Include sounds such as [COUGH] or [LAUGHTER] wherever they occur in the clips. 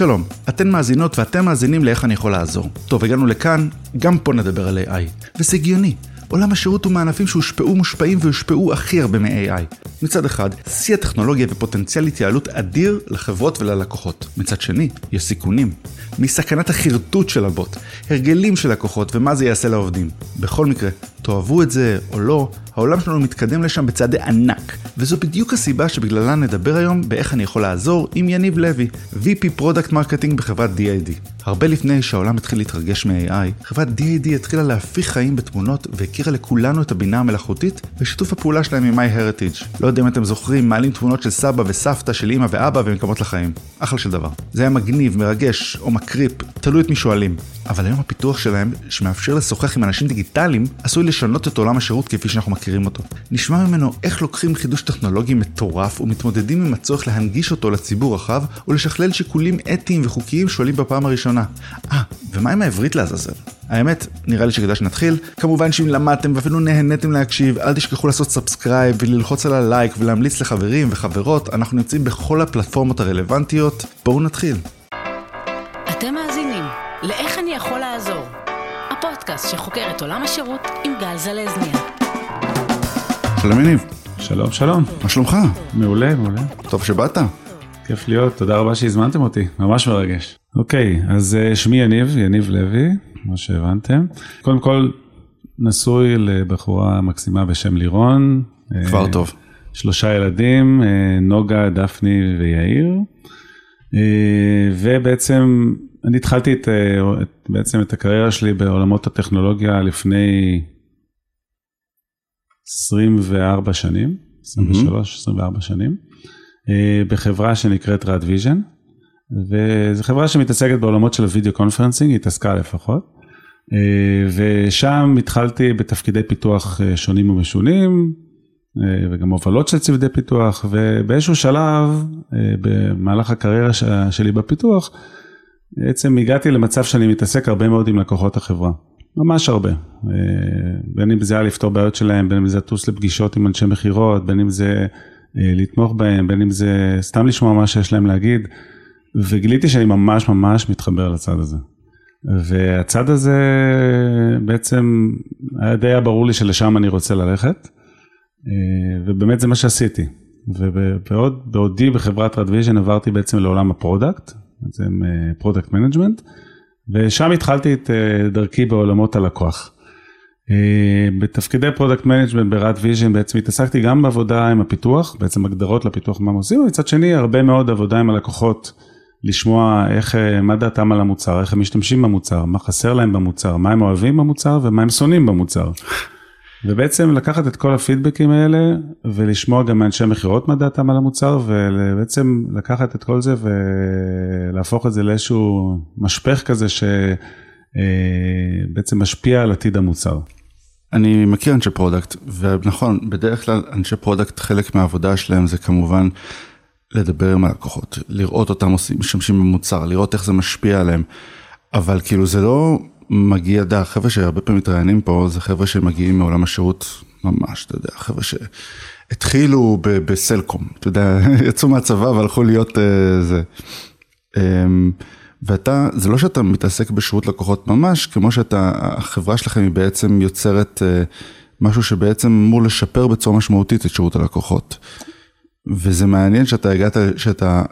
שלום, אתן מאזינות ואתם מאזינים לאיך אני יכול לעזור. טוב, הגענו לכאן, גם פה נדבר על AI. וזה הגיוני. עולם השירות הוא מענפים שהושפעו, מושפעים ויושפעו הכי הרבה מ-AI. מצד אחד, שיא הטכנולוגיה ופוטנציאל התייעלות אדיר לחברות וללקוחות. מצד שני, יש סיכונים. סכנת החרטוט של הבוט, הרגלים של לקוחות ומה זה יעשה לעובדים. בכל מקרה, תאהבו את זה או לא, העולם שלנו מתקדם לשם בצעדי ענק, וזו בדיוק הסיבה שבגללה נדבר היום באיך אני יכול לעזור עם יניב לוי, VP product marketing בחברת D-ID. הרבה לפני שהעולם התחיל להתרגש מ-AI, חברת DID התחילה להפיך חיים בתמונות והכירה לכולנו את הבינה המלאכותית ושיתוף הפעולה שלהם עם MyHeritage. לא יודע אם אתם זוכרים, מעלים תמונות של סבא וסבתא, של אמא ואבא ומקומות לחיים. אחלה של דבר. זה היה מגניב, מרגש או מקריפ, תלוי את מי שואלים. אבל היום הפיתוח שלהם, שמאפשר לשוחח עם אנשים דיגיטליים, עשוי לשנות את עולם השירות כפי שאנחנו מכירים אותו. נשמע ממנו איך לוקחים חידוש טכנולוגי מטורף ומתמודדים עם הצורך להנגיש אותו לציבור רחב ולשכלל שיקולים אתיים וחוקיים שעולים בפעם הראשונה. אה, ומה עם העברית לעזאזל? האמת, נראה לי שכדאי שנתחיל. כמובן שאם למדתם ואפילו נהניתם להקשיב, אל תשכחו לעשות subscribe וללחוץ על הלייק ולהמליץ לחברים וחברות, אנחנו נמצאים בכל הפלטפורמות הרלוונטיות. בואו נתחיל. אתם מאזינים ל"איך אני יכול לעזור", הפודקאסט שחוקר את עולם השירות עם גל זלזניה. שלום יניב, שלום, שלום. מה שלומך? מעולה, מעולה. טוב שבאת. כיף להיות, תודה רבה שהזמנתם אותי, ממש מרגש. אוקיי, אז אה, שמי יניב, יניב לוי, כמו שהבנתם. קודם כל, נשוי לבחורה מקסימה בשם לירון. כבר אה, טוב. שלושה ילדים, אה, נוגה, דפני ויאיר. אה, ובעצם אני התחלתי את, את, בעצם את הקריירה שלי בעולמות הטכנולוגיה לפני 24 שנים, 23, 24 שנים, בחברה שנקראת RADVision, וזו חברה שמתעסקת בעולמות של ה video conferencing, התעסקה לפחות, אה, ושם התחלתי בתפקידי פיתוח אה, שונים ומשונים, אה, וגם הובלות של צוותי פיתוח, ובאיזשהו שלב, במהלך הקריירה שלי בפיתוח, בעצם הגעתי למצב שאני מתעסק הרבה מאוד עם לקוחות החברה, ממש הרבה. בין אם זה היה לפתור בעיות שלהם, בין אם זה לטוס לפגישות עם אנשי מכירות, בין אם זה לתמוך בהם, בין אם זה סתם לשמוע מה שיש להם להגיד, וגיליתי שאני ממש ממש מתחבר לצד הזה. והצד הזה בעצם היה די ברור לי שלשם אני רוצה ללכת, אה, ובאמת זה מה שעשיתי. ובעוד, בעודי בחברת RADVision עברתי בעצם לעולם ה product, בעצם product management, ושם התחלתי את אה, דרכי בעולמות הלקוח. אה, בתפקידי product management ב RADVision בעצם התעסקתי גם בעבודה עם הפיתוח, בעצם הגדרות לפיתוח מה עושים, ומצד שני הרבה מאוד עבודה עם הלקוחות, לשמוע איך, אה, מה דעתם על המוצר, איך הם משתמשים במוצר, מה חסר להם במוצר, מה הם אוהבים במוצר ומה הם שונאים במוצר. ובעצם לקחת את כל הפידבקים האלה ולשמוע גם מאנשי מכירות מה דעתם על המוצר ובעצם לקחת את כל זה ולהפוך את זה לאיזשהו משפך כזה שבעצם משפיע על עתיד המוצר. אני מכיר אנשי product, ונכון, בדרך כלל אנשי product, חלק מהעבודה שלהם זה כמובן לדבר עם הלקוחות, לראות אותם עושים, משתמשים במוצר, לראות איך זה משפיע עליהם, אבל כאילו זה לא מגיע, יודע, חבר'ה שהרבה פעמים מתראיינים פה, זה חבר'ה שמגיעים מעולם השירות ממש, אתה יודע, חבר'ה שהתחילו ב- בסלקום, אתה יודע, [LAUGHS] יצאו מהצבא והלכו להיות uh, זה. Um, ואתה, זה לא שאתה מתעסק בשירות לקוחות ממש, כמו שאתה, החברה שלכם היא בעצם יוצרת uh, משהו שבעצם אמור לשפר בצורה משמעותית את שירות הלקוחות. וזה מעניין שאתה הגעת, שאתה,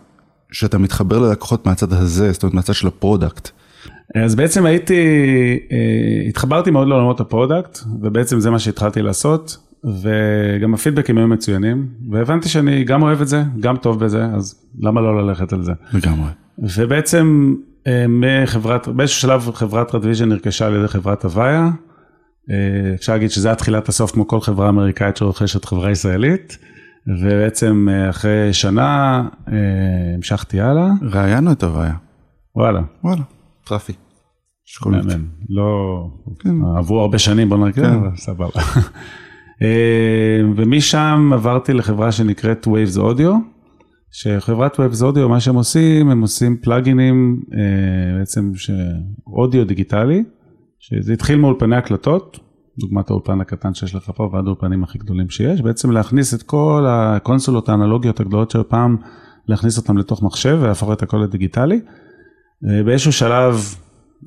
שאתה מתחבר ללקוחות מהצד הזה, זאת אומרת מהצד של ה product. אז בעצם הייתי, אה, התחברתי מאוד לעולמות ה product, ובעצם זה מה שהתחלתי לעשות, וגם הפידבקים היו מצוינים, והבנתי שאני גם אוהב את זה, גם טוב בזה, אז למה לא ללכת על זה? לגמרי. ובעצם אה, מחברת, באיזשהו שלב חברת רדוויז'ן נרכשה על ידי חברת הוויה, אה, אפשר להגיד שזה היה תחילת הסוף כמו כל חברה אמריקאית שרוכשת חברה ישראלית, ובעצם אה, אחרי שנה אה, המשכתי הלאה, ראיינו את הוויה. וואלה. וואלה, טרפי. שקולית. מאמן, לא, כן. עברו הרבה שנים בוא נגיד, כן. אבל סבבה. [LAUGHS] אה, ומשם עברתי לחברה שנקראת Waves Audio, שחברת Waves Audio, מה שהם עושים, הם עושים פלאגינים, בעצם אודיו דיגיטלי, שזה התחיל מאולפני הקלטות, דוגמת האולפן הקטן שיש לך פה ועד האולפנים הכי גדולים שיש, בעצם להכניס את כל הקונסולות האנלוגיות הגדולות של פעם, להכניס אותם לתוך מחשב ולהפוך את הכל לדיגיטלי. אה, באיזשהו שלב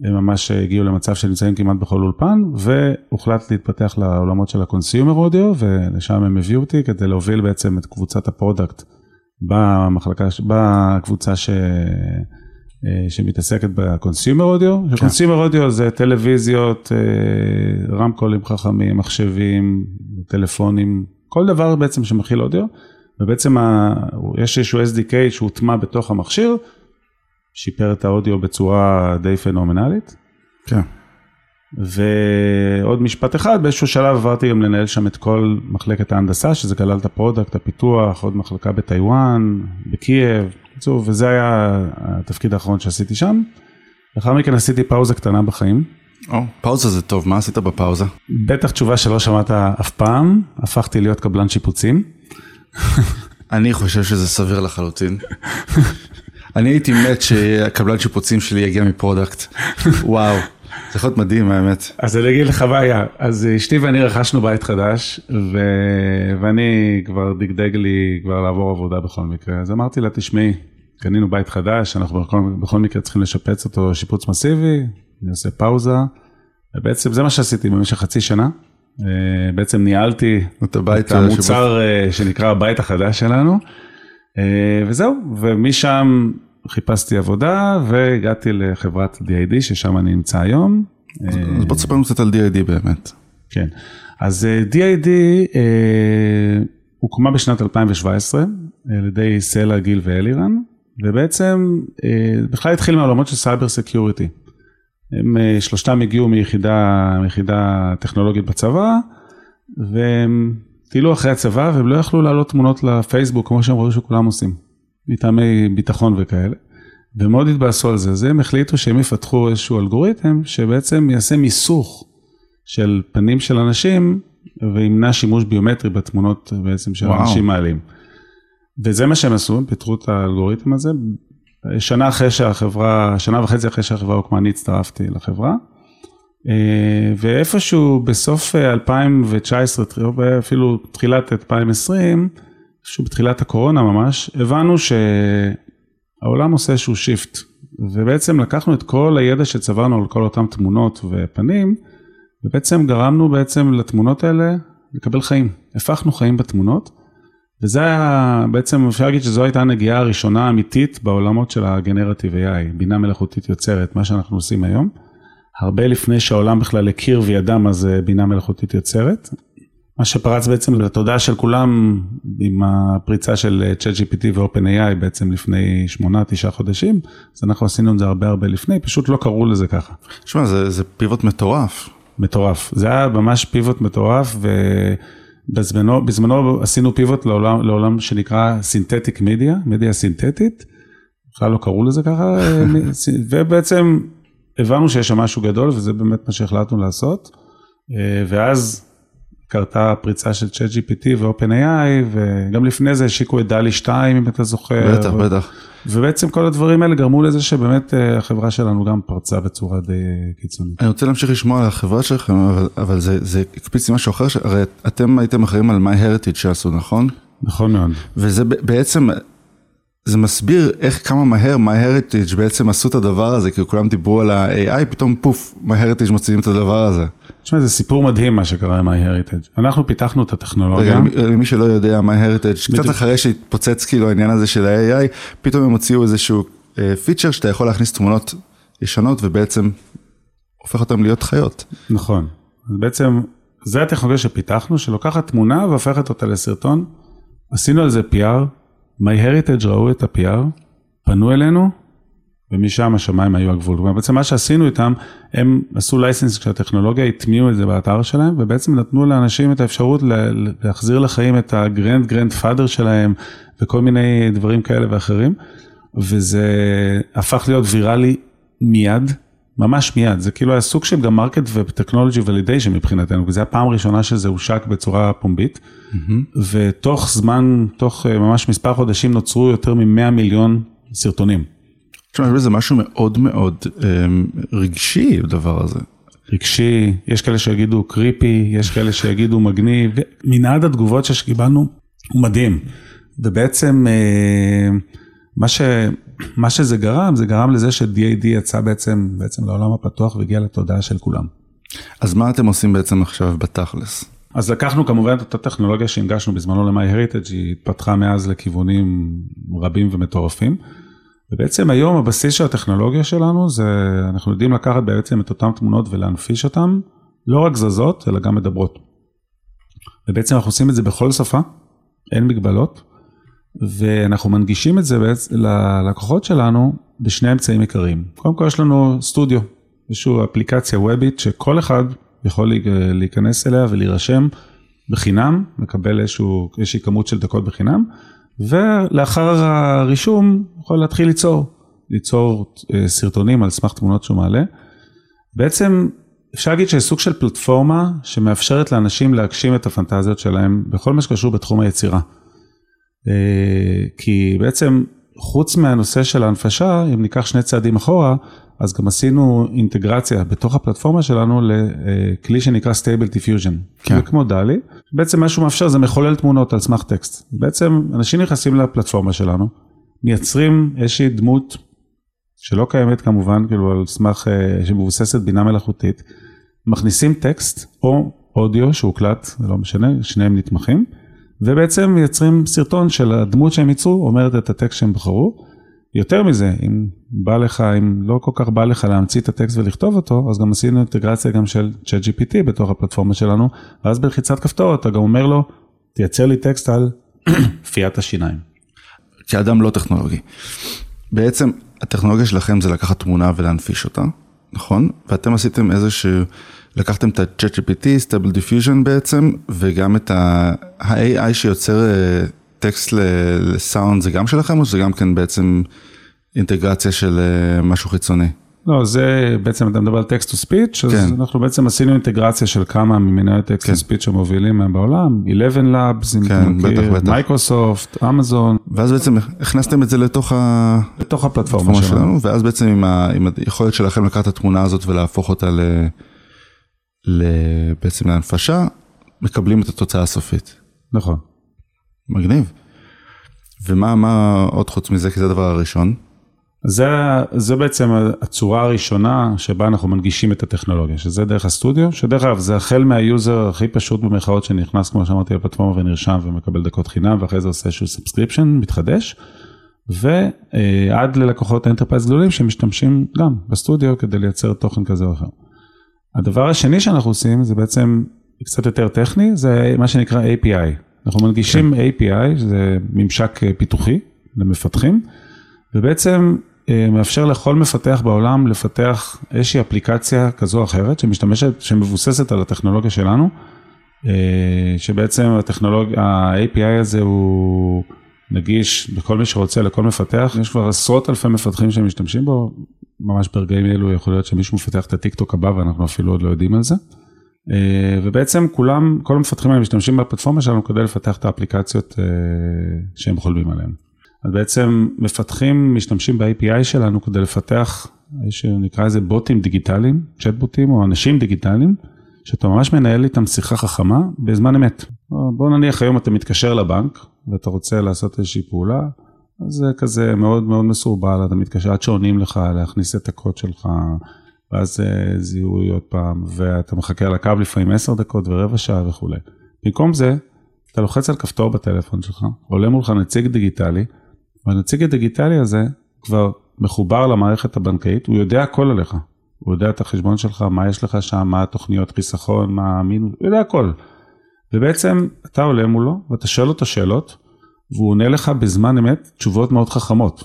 הם ממש הגיעו למצב שנמצאים כמעט בכל אולפן, והוחלט להתפתח לעולמות של ה consumer audio, ולשם הם הביאו אותי כדי להוביל בעצם את קבוצת ה product במחלקה, בקבוצה ש... אה, שמתעסקת ב consumer audio, כן. consumer audio זה טלוויזיות, אה, רמקולים חכמים, מחשבים, טלפונים, כל דבר בעצם שמכיל אודיו, ובעצם ה... יש איזשהו SDK שהוטמע בתוך המכשיר, שיפר את האודיו בצורה די פנומנלית. כן. ועוד משפט אחד, באיזשהו שלב עברתי גם לנהל שם את כל מחלקת ההנדסה, שזה כלל את ה product, הפיתוח, עוד מחלקה בטיוואן, בקייב, בקיצור, וזה היה התפקיד האחרון שעשיתי שם. לאחר מכן עשיתי פאוזה קטנה בחיים. או, פאוזה זה טוב, מה עשית בפאוזה? בטח תשובה שלא שמעת אף פעם, הפכתי להיות קבלן שיפוצים. אני חושב שזה סביר לחלוטין. אני הייתי מת שהקבלן שיפוצים שלי יגיע מ product. וואו, יכול להיות מדהים האמת. אז אני אגיד לך בעיה, אז אשתי ואני רכשנו בית חדש, ו... ואני כבר דגדג לי כבר לעבור עבודה בכל מקרה, אז אמרתי לה, תשמעי, קנינו בית חדש, אנחנו בכל, בכל מקרה צריכים לשפץ אותו שיפוץ מסיבי, אני עושה פאוזה, ובעצם זה מה שעשיתי במשך חצי שנה. אה, בעצם ניהלתי את, את המוצר שבא... שנקרא הבית החדש שלנו, אה, וזהו, ומשם חיפשתי עבודה והגעתי לחברת DID ששם אני נמצא היום. אז בוא תספר לנו קצת על DID באמת. כן, אז DID אה, הוקמה בשנת 2017 על ידי סלע, גיל ואלירן, ובעצם בכלל התחיל מהעולמות של cyber security. הם שלושתם הגיעו מיחידה, מיחידה טכנולוגית בצבא, והם טיילו אחרי הצבא והם לא יכלו להעלות תמונות לפייסבוק כמו שהם ראו שכולם עושים, מטעמי ביטחון וכאלה. ומאוד התבאסו על זה, אז הם החליטו שהם יפתחו איזשהו אלגוריתם שבעצם יעשה מיסוך של פנים של אנשים וימנע שימוש ביומטרי בתמונות בעצם שאנשים מעלים. וזה מה שהם עשו, הם פיתחו את האלגוריתם הזה. שנה אחרי שהחברה, שנה וחצי אחרי שהחברה הוקמה, אני הצטרפתי לחברה. אה, ואיפשהו בסוף 2019, אה, אפילו תחילת 2020, איפשהו בתחילת הקורונה ממש, הבנו שהעולם עושה איזשהו שיפט. ובעצם לקחנו את כל הידע שצברנו על כל אותן תמונות ופנים, ובעצם גרמנו בעצם לתמונות האלה לקבל חיים. הפכנו חיים בתמונות, וזה היה, בעצם אפשר להגיד שזו הייתה הנגיעה הראשונה האמיתית בעולמות של הגנרטיב AI, בינה מלאכותית יוצרת, מה שאנחנו עושים היום. הרבה לפני שהעולם בכלל הכיר וידע מה זה בינה מלאכותית יוצרת. מה שפרץ בעצם לתודעה של כולם עם הפריצה של ChatGPT ו-OpenAI בעצם לפני שמונה, תשעה חודשים, אז אנחנו עשינו את זה הרבה הרבה לפני, פשוט לא קראו לזה ככה. תשמע, זה, זה פיבוט מטורף. מטורף, זה היה ממש פיבוט מטורף ובזמנו בזמנו עשינו פיבוט לעולם, לעולם שנקרא סינתטיק מדיה, מדיה סינתטית, בכלל לא קראו לזה ככה, [LAUGHS] ובעצם הבנו שיש שם משהו גדול וזה באמת מה שהחלטנו לעשות. אה, ואז קרתה פריצה של ChatGPT ו-OpenAI, וגם לפני זה השיקו את דלי 2, אם אתה זוכר. בטח. בטח. ובעצם כל הדברים האלה גרמו לזה שבאמת אה, החברה שלנו גם פרצה בצורה די קיצונית. אני רוצה להמשיך לשמוע על החברה שלכם, אבל, אבל זה, זה הקפיץ לי משהו אחר, הרי אתם הייתם אחראים על MyHeritage שעשו, נכון? נכון מאוד. וזה בעצם, זה מסביר איך כמה מהר MyHeritage בעצם עשו את הדבר הזה, כי כולם דיברו על ה-AI, פתאום פוף, MyHeritage מוציאים את הדבר הזה. תשמע, זה סיפור מדהים מה שקרה עם MyHeritage. אנחנו פיתחנו את הטכנולוגיה. רגע, למי שלא יודע, MyHeritage, קצת אחרי שהתפוצץ כאילו העניין הזה של ה-AI, פתאום הם הוציאו איזשהו פיצ'ר אה, שאתה יכול להכניס תמונות ישנות ובעצם הופך אותן להיות חיות. נכון. אז בעצם, זה הטכנולוגיה שפיתחנו, שלוקחת תמונה והופכת אותה לסרטון. עשינו על זה PR. MyHeritage ראו את ה-PR, פנו אלינו, ומשם השמיים היו הגבול. בעצם מה שעשינו איתם, הם עשו לייסנס כשהטכנולוגיה, הטמיעו את זה באתר שלהם, ובעצם נתנו לאנשים את האפשרות להחזיר לחיים את ה grand grandfather שלהם, וכל מיני דברים כאלה ואחרים, וזה הפך להיות ויראלי מיד. ממש מיד, זה כאילו היה סוג של גם market ו technology validation מבחינתנו, כי זו הפעם הראשונה שזה הושק בצורה פומבית, mm-hmm. ותוך זמן, תוך אה, ממש מספר חודשים נוצרו יותר מ-100 מיליון סרטונים. תשמע, בזה משהו מאוד מאוד אמ, רגשי בדבר הזה. רגשי, יש כאלה שיגידו קריפי, יש כאלה שיגידו מגניב, מנעד התגובות שקיבלנו הוא מדהים. ובעצם אה, מה ש... מה שזה גרם, זה גרם לזה ש-DAD יצא בעצם, בעצם לעולם הפתוח והגיע לתודעה של כולם. אז מה אתם עושים בעצם עכשיו בתכלס? אז לקחנו כמובן את אותה טכנולוגיה שהנגשנו בזמנו ל-MyHeritage, היא התפתחה מאז לכיוונים רבים ומטורפים. ובעצם היום הבסיס של הטכנולוגיה שלנו זה, אנחנו יודעים לקחת בעצם את אותן תמונות ולהנפיש אותן, לא רק זזות, אלא גם מדברות. ובעצם אנחנו עושים את זה בכל שפה, אין מגבלות, ואנחנו מנגישים את זה בעצם ללקוחות שלנו בשני אמצעים עיקריים. קודם כל יש לנו סטודיו, איזושהי אפליקציה וובית שכל אחד יכול להיכנס אליה ולהירשם בחינם, מקבל איזשהו, איזושהי כמות של דקות בחינם, ולאחר הרישום יכול להתחיל ליצור, ליצור אה, סרטונים על סמך תמונות שהוא מעלה. בעצם אפשר להגיד שיש סוג של פלטפורמה שמאפשרת לאנשים להגשים את הפנטזיות שלהם בכל מה שקשור בתחום היצירה. אה, כי בעצם חוץ מהנושא של ההנפשה, אם ניקח שני צעדים אחורה, אז גם עשינו אינטגרציה בתוך הפלטפורמה שלנו לכלי שנקרא Stable Diffusion. כן. זה כמו דלי, בעצם מה שהוא מאפשר זה מחולל תמונות על סמך טקסט. בעצם אנשים נכנסים לפלטפורמה שלנו, מייצרים איזושהי דמות שלא קיימת כמובן, כאילו על סמך, אה, שמבוססת בינה מלאכותית, מכניסים טקסט או אודיו שהוקלט, זה לא משנה, שניהם נתמכים, ובעצם מייצרים סרטון של הדמות שהם ייצרו, אומרת את הטקסט שהם בחרו. יותר מזה, אם בא לך, אם לא כל כך בא לך להמציא את הטקסט ולכתוב אותו, אז גם עשינו אינטגרציה גם של ChatGPT בתוך הפלטפורמה שלנו, ואז בלחיצת כפתור אתה גם אומר לו, תייצר לי טקסט על [CLEARS THROAT] פיית השיניים. כאדם לא טכנולוגי. בעצם הטכנולוגיה שלכם זה לקחת תמונה ולהנפיש אותה, נכון? ואתם עשיתם איזשהו, לקחתם את ה-ChatGPT, Stable Diffusion בעצם, וגם את ה-AI שיוצר אה, טקסט לסאונד זה גם שלכם או שזה גם כן בעצם אינטגרציה של אה, משהו חיצוני? לא, זה בעצם אתה מדבר על text to speech, אז כן. אנחנו בעצם עשינו אינטגרציה של כמה ממנועי ה text to speech המובילים בעולם, ElevenLabs, כן, בטח, בטח. מייקרוסופט, אמזון. ואז בעצם הכנסתם את זה לתוך, ה... לתוך הפלטפורמה שלנו. שלנו, ואז בעצם עם, ה... עם היכולת שלכם לקחת את התמונה הזאת ולהפוך אותה ל... בעצם להנפשה, מקבלים את התוצאה הסופית. נכון. מגניב. ומה מה עוד חוץ מזה, כי זה הדבר הראשון? זה, זה בעצם הצורה הראשונה שבה אנחנו מנגישים את הטכנולוגיה, שזה דרך הסטודיו, שדרך אגב זה החל מה user הכי פשוט במרכאות שנכנס, כמו שאמרתי, לפלטפורמה ונרשם ומקבל דקות חינם, ואחרי זה עושה איזשהו subscription, מתחדש, ועד ללקוחות enterprise גדולים שמשתמשים גם בסטודיו כדי לייצר תוכן כזה או אחר. הדבר השני שאנחנו עושים זה בעצם קצת יותר טכני, זה מה שנקרא API, אנחנו מנגישים כן. API, זה ממשק אה, פיתוחי למפתחים, ובעצם אה, מאפשר לכל מפתח בעולם לפתח איזושהי אפליקציה כזו או אחרת, שמשתמשת, שמבוססת על הטכנולוגיה שלנו, אה, שבעצם הטכנולוגיה, ה-API הזה הוא נגיש לכל מי שרוצה, לכל מפתח, יש כבר עשרות אלפי מפתחים שמשתמשים בו, ממש ברגעים אלו יכול להיות שמישהו מפתח את הטיקטוק הבא ואנחנו אפילו עוד לא יודעים על זה. אה, ובעצם כולם, כל המפתחים האלה משתמשים בפלטפורמה שלנו כדי לפתח את האפליקציות אה, שהם חולמים עליהן. אז בעצם מפתחים משתמשים ב-API שלנו כדי לפתח, נקרא לזה בוטים דיגיטליים, צ'אט בוטים או אנשים דיגיטליים, שאתה ממש מנהל איתם שיחה חכמה בזמן אמת. בוא נניח היום אתה מתקשר לבנק ואתה רוצה לעשות איזושהי פעולה, זה כזה מאוד מאוד מסורבל, אתה מתקשר עד שעונים לך להכניס את הקוד שלך. ואז אה, זיהוי עוד פעם, ואתה מחכה על הקו לפעמים 10 דקות ורבע שעה וכולי. במקום זה, אתה לוחץ על כפתור בטלפון שלך, עולה מולך נציג דיגיטלי, והנציג הדיגיטלי הזה כבר מחובר למערכת הבנקאית, הוא יודע הכל עליך. הוא יודע את החשבון שלך, מה יש לך שם, מה התוכניות חיסכון, מה המינוס, הוא יודע הכל. ובעצם אתה עולה מולו ואתה שואל אותו שאלות, והוא עונה לך בזמן אמת תשובות מאוד חכמות.